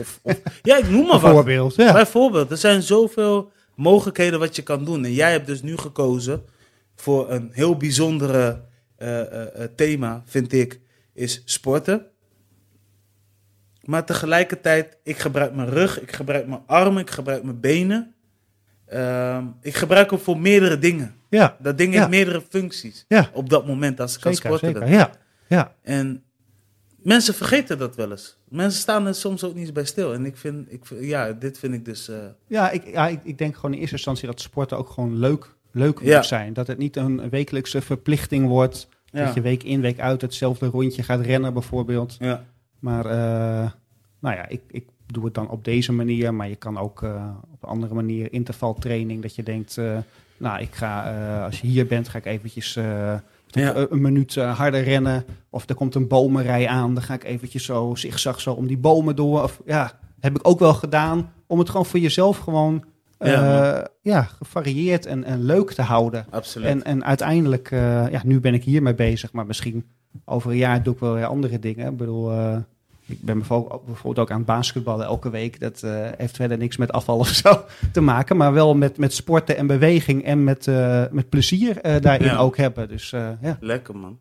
Of, of, ja, ik noem maar wat. bijvoorbeeld. Ja. Bijvoorbeeld, er zijn zoveel mogelijkheden wat je kan doen. En jij hebt dus nu gekozen voor een heel bijzondere eh, eh, eh, thema, vind ik, is sporten. Maar tegelijkertijd, ik gebruik mijn rug, ik gebruik mijn armen, ik gebruik mijn benen. Ehm, ik gebruik hem voor meerdere dingen. ja, Dat ding Ja. heeft meerdere functies ja, op dat moment als ik kan zeker, sporten. zeker. Ja, ja. En mensen vergeten dat wel eens. Mensen staan er soms ook niet bij stil. En ik vind, ik, ja, dit vind ik dus... eh, Ja, ik, ja ik, ik denk gewoon in eerste instantie dat sporten ook gewoon leuk, leuk Ja. moet zijn. Dat het niet een wekelijkse verplichting wordt. ja. Dat je week in, week uit hetzelfde rondje gaat rennen bijvoorbeeld. ja. Maar eh, nou ja, ik, ik doe het dan op deze manier. Maar je kan ook eh, op een andere manier intervaltraining. Dat je denkt, nou ik ga, als je hier bent, ga ik eventjes Ja. een, minuut eh, harder rennen. Of er komt een bomenrij aan, dan ga ik eventjes zo zigzag zo om die bomen door. Of ja, heb ik ook wel gedaan. Om het gewoon voor jezelf gewoon eh, Ja, ja, gevarieerd en, en leuk te houden. Absoluut. En, en uiteindelijk, eh, ja, nu ben ik hiermee bezig, maar misschien over een jaar doe ik wel weer andere dingen. Ik bedoel, eh, ik ben bijvoorbeeld, ook aan het basketballen elke week. Dat eh, heeft verder niks met afval of zo te maken, maar wel met, met sporten en beweging en met, eh, met plezier eh, daarin Ja. ook hebben. Dus ja. Lekker, man.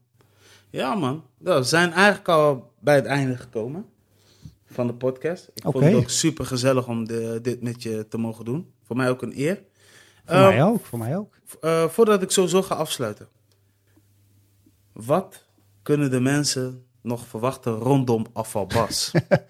Ja, man. Nou, we zijn eigenlijk al bij het einde gekomen van de podcast. Ik vond het ook super gezellig om de, dit met je te mogen doen. Voor mij ook een eer. voor mij ook, voor mij ook. voordat ik sowieso ga afsluiten. Wat kunnen de mensen nog verwachten rondom afvalbas?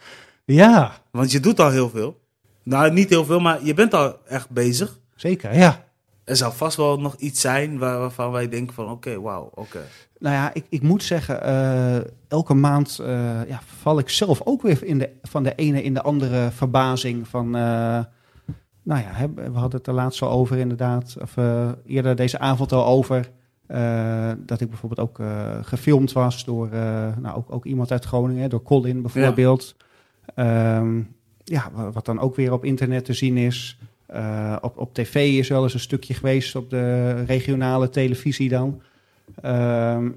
Ja, Want je doet al heel veel. Nou, niet heel veel, maar je bent al echt bezig. zeker, ja. Er zal vast wel nog iets zijn waar, waarvan wij denken van... Oké, wauw, oké. Nou ja, ik, ik moet zeggen, eh, elke maand eh, ja, val ik zelf ook weer in de, van de ene in de andere verbazing. Van, eh, nou ja, we hadden het er laatst al over inderdaad, of eerder deze avond al over. Eh, dat ik bijvoorbeeld ook eh, gefilmd was door eh, nou, ook, ook iemand uit Groningen, door Colin bijvoorbeeld. Ja. ja, wa- wat dan ook weer op internet te zien is. Op, op tv is wel eens een stukje geweest op de regionale televisie dan. Ehm,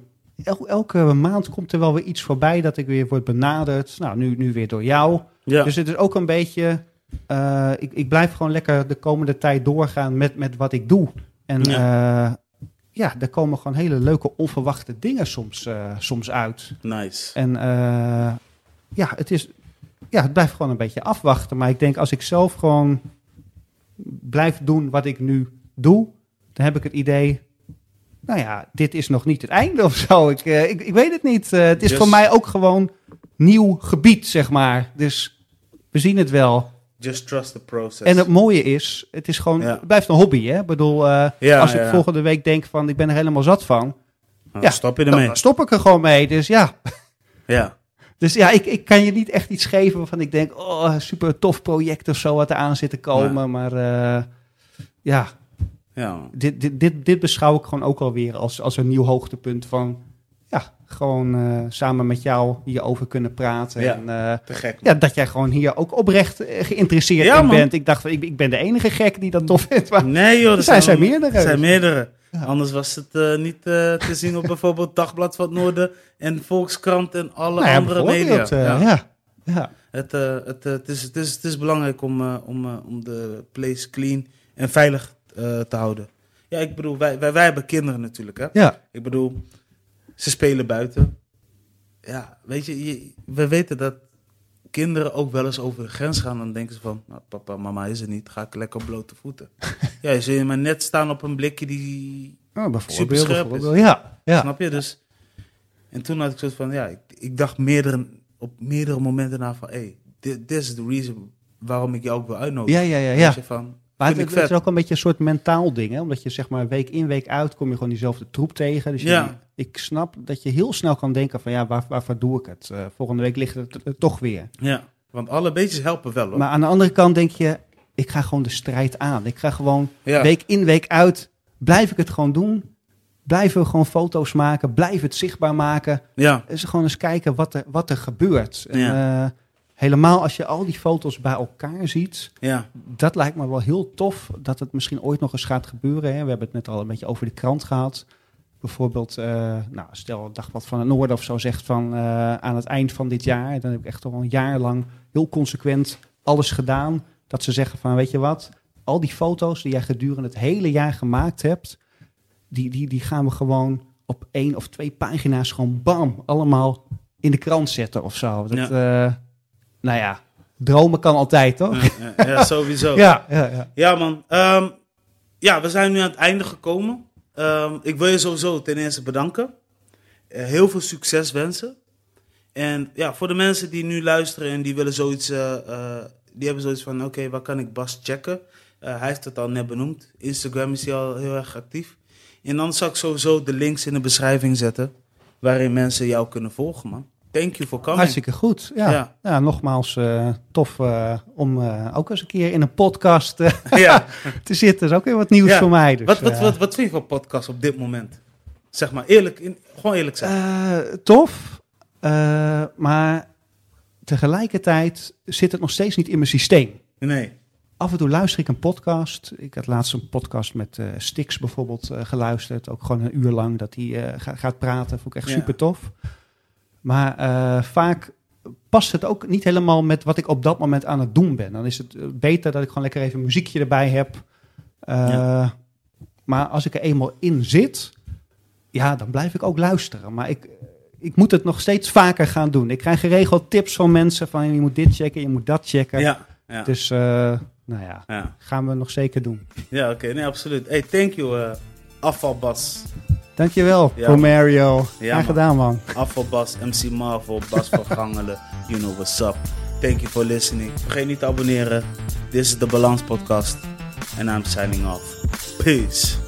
el- elke maand komt er wel weer iets voorbij dat ik weer word benaderd. Nou, nu, nu weer door jou. Ja, Dus het is ook een beetje. ik, ik blijf gewoon lekker de komende tijd doorgaan met, met wat ik doe. En Ja. Ja. er komen gewoon hele leuke, onverwachte dingen soms, eh, soms uit. nice. En eh, ja, het is. Ja, het blijft gewoon een beetje afwachten. Maar ik denk als ik zelf gewoon blijf doen wat ik nu doe, dan heb ik het idee. Nou ja, dit is nog niet het einde of zo. Ik, eh, ik, ik weet het niet. Het is Dus- voor mij ook gewoon nieuw gebied, zeg maar. Dus we zien het wel. Just trust the process. En het mooie is, het is gewoon, het blijft een hobby. Hè? Ik bedoel, uh, als ik volgende week denk van, ik ben er helemaal zat van. Nou, ja, stop je ermee. Dan stop ik er gewoon mee. Dus ja. Ja. Dus ja, ik, ik kan je niet echt iets geven waarvan ik denk, oh, super tof project of zo wat er aan zit te komen. Maar uh, ja, ja. Dit, dit, dit, dit beschouw ik gewoon ook alweer als, als een nieuw hoogtepunt van gewoon uh, samen met jou hierover kunnen praten. Ja, en, uh, te gek. Ja, dat jij gewoon hier ook oprecht geïnteresseerd ja, in bent. Ik dacht, ik, ik ben de enige gek die dat tof vindt. Maar nee joh, er zijn, zijn meerdere. Er zijn meerdere. Ja. Anders was het uh, niet te zien op bijvoorbeeld Dagblad van het Noorden en Volkskrant en alle nou andere media. Ja. Ja. Het, het, het, is, het, is, het is belangrijk om, om, om de place clean en veilig te houden. Ja, ik bedoel, wij, wij, wij hebben kinderen natuurlijk. Hè? Ja. Ik bedoel, ze spelen buiten. Ja, weet je, je, we weten dat kinderen ook wel eens over de grens gaan. Dan denken ze van, nou, papa, mama is er niet, ga ik lekker op blote voeten. ja, je zul je maar net staan op een blikje die oh, super scherp is. Ja, ja. Snap je? Dus, en toen had ik zo van, ja, ik, ik dacht meerdere, op meerdere momenten na van, hé, hey, dit is de reason waarom ik jou ook wil uitnodigen. Ja, ja, ja. ja. Van, maar het, het, is ook een beetje een soort mentaal ding, hè? omdat je zeg maar week in week uit kom je gewoon diezelfde troep tegen. Dus ja. je, ik snap dat je heel snel kan denken van ja, waar, waarvoor doe ik het? Uh, volgende week ligt het uh, toch weer. Ja, want alle beetjes helpen wel hoor. Maar aan de andere kant denk je, ik ga gewoon de strijd aan. Ik ga gewoon ja. week in week uit, blijf ik het gewoon doen. Blijven we gewoon foto's maken, blijf het zichtbaar maken. Ja. Dus gewoon eens kijken wat er, wat er gebeurt. En, ja. uh, Helemaal als je al die foto's bij elkaar ziet. Ja. Dat lijkt me wel heel tof. Dat het misschien ooit nog eens gaat gebeuren. Hè. We hebben het net al een beetje over de krant gehad. Bijvoorbeeld, uh, nou, stel Dagblad van het Noorden of zo zegt van uh, aan het eind van dit jaar. Dan heb ik echt al een jaar lang heel consequent alles gedaan. Dat ze zeggen van, weet je wat, al die foto's die jij gedurende het hele jaar gemaakt hebt. Die, die, die gaan we gewoon op één of twee pagina's gewoon bam, allemaal in de krant zetten of zo. Dat, ja. uh, nou ja, dromen kan altijd, toch? Ja, sowieso. ja, ja, ja. ja, man. Um, ja, we zijn nu aan het einde gekomen. Um, ik wil je sowieso ten eerste bedanken. Uh, heel veel succes wensen. En ja, voor de mensen die nu luisteren en die willen zoiets, uh, uh, die hebben zoiets van, oké, okay, waar kan ik Bas checken? hij heeft het al net benoemd. Instagram is hij al heel erg actief. En dan zal ik sowieso de links in de beschrijving zetten, waarin mensen jou kunnen volgen, man. Thank you for coming. Hartstikke goed. Ja, ja. ja nogmaals uh, tof uh, om uh, ook eens een keer in een podcast ja. te zitten. Dat is ook weer wat nieuws voor mij. Dus, wat, wat, wat, wat vind je van podcast op dit moment? Zeg maar eerlijk, in, gewoon eerlijk zijn. tof, maar tegelijkertijd zit het nog steeds niet in mijn systeem. Nee. Af en toe luister ik een podcast. Ik had laatst een podcast met Stix bijvoorbeeld geluisterd. Ook gewoon een uur lang dat hij gaat praten. Vond ik echt super tof. Maar uh, vaak past het ook niet helemaal met wat ik op dat moment aan het doen ben. Dan is het beter dat ik gewoon lekker even een muziekje erbij heb. Ja. Maar als ik er eenmaal in zit, ja, dan blijf ik ook luisteren. Maar ik, ik moet het nog steeds vaker gaan doen. Ik krijg geregeld tips van mensen van je moet dit checken, je moet dat checken. Ja, ja. Dus uh, nou ja, ja, gaan we nog zeker doen. Ja, oké, okay. nee, absoluut. Hey, thank you, afvalbas. Dankjewel Ja, voor. Mario. Ja, Graag gedaan, man. Afvalbas, MC Marvel, Bas van Gangelen. You know what's up. Thank you for listening. Vergeet niet te abonneren. This is the Balance Podcast. And I'm signing off. Peace.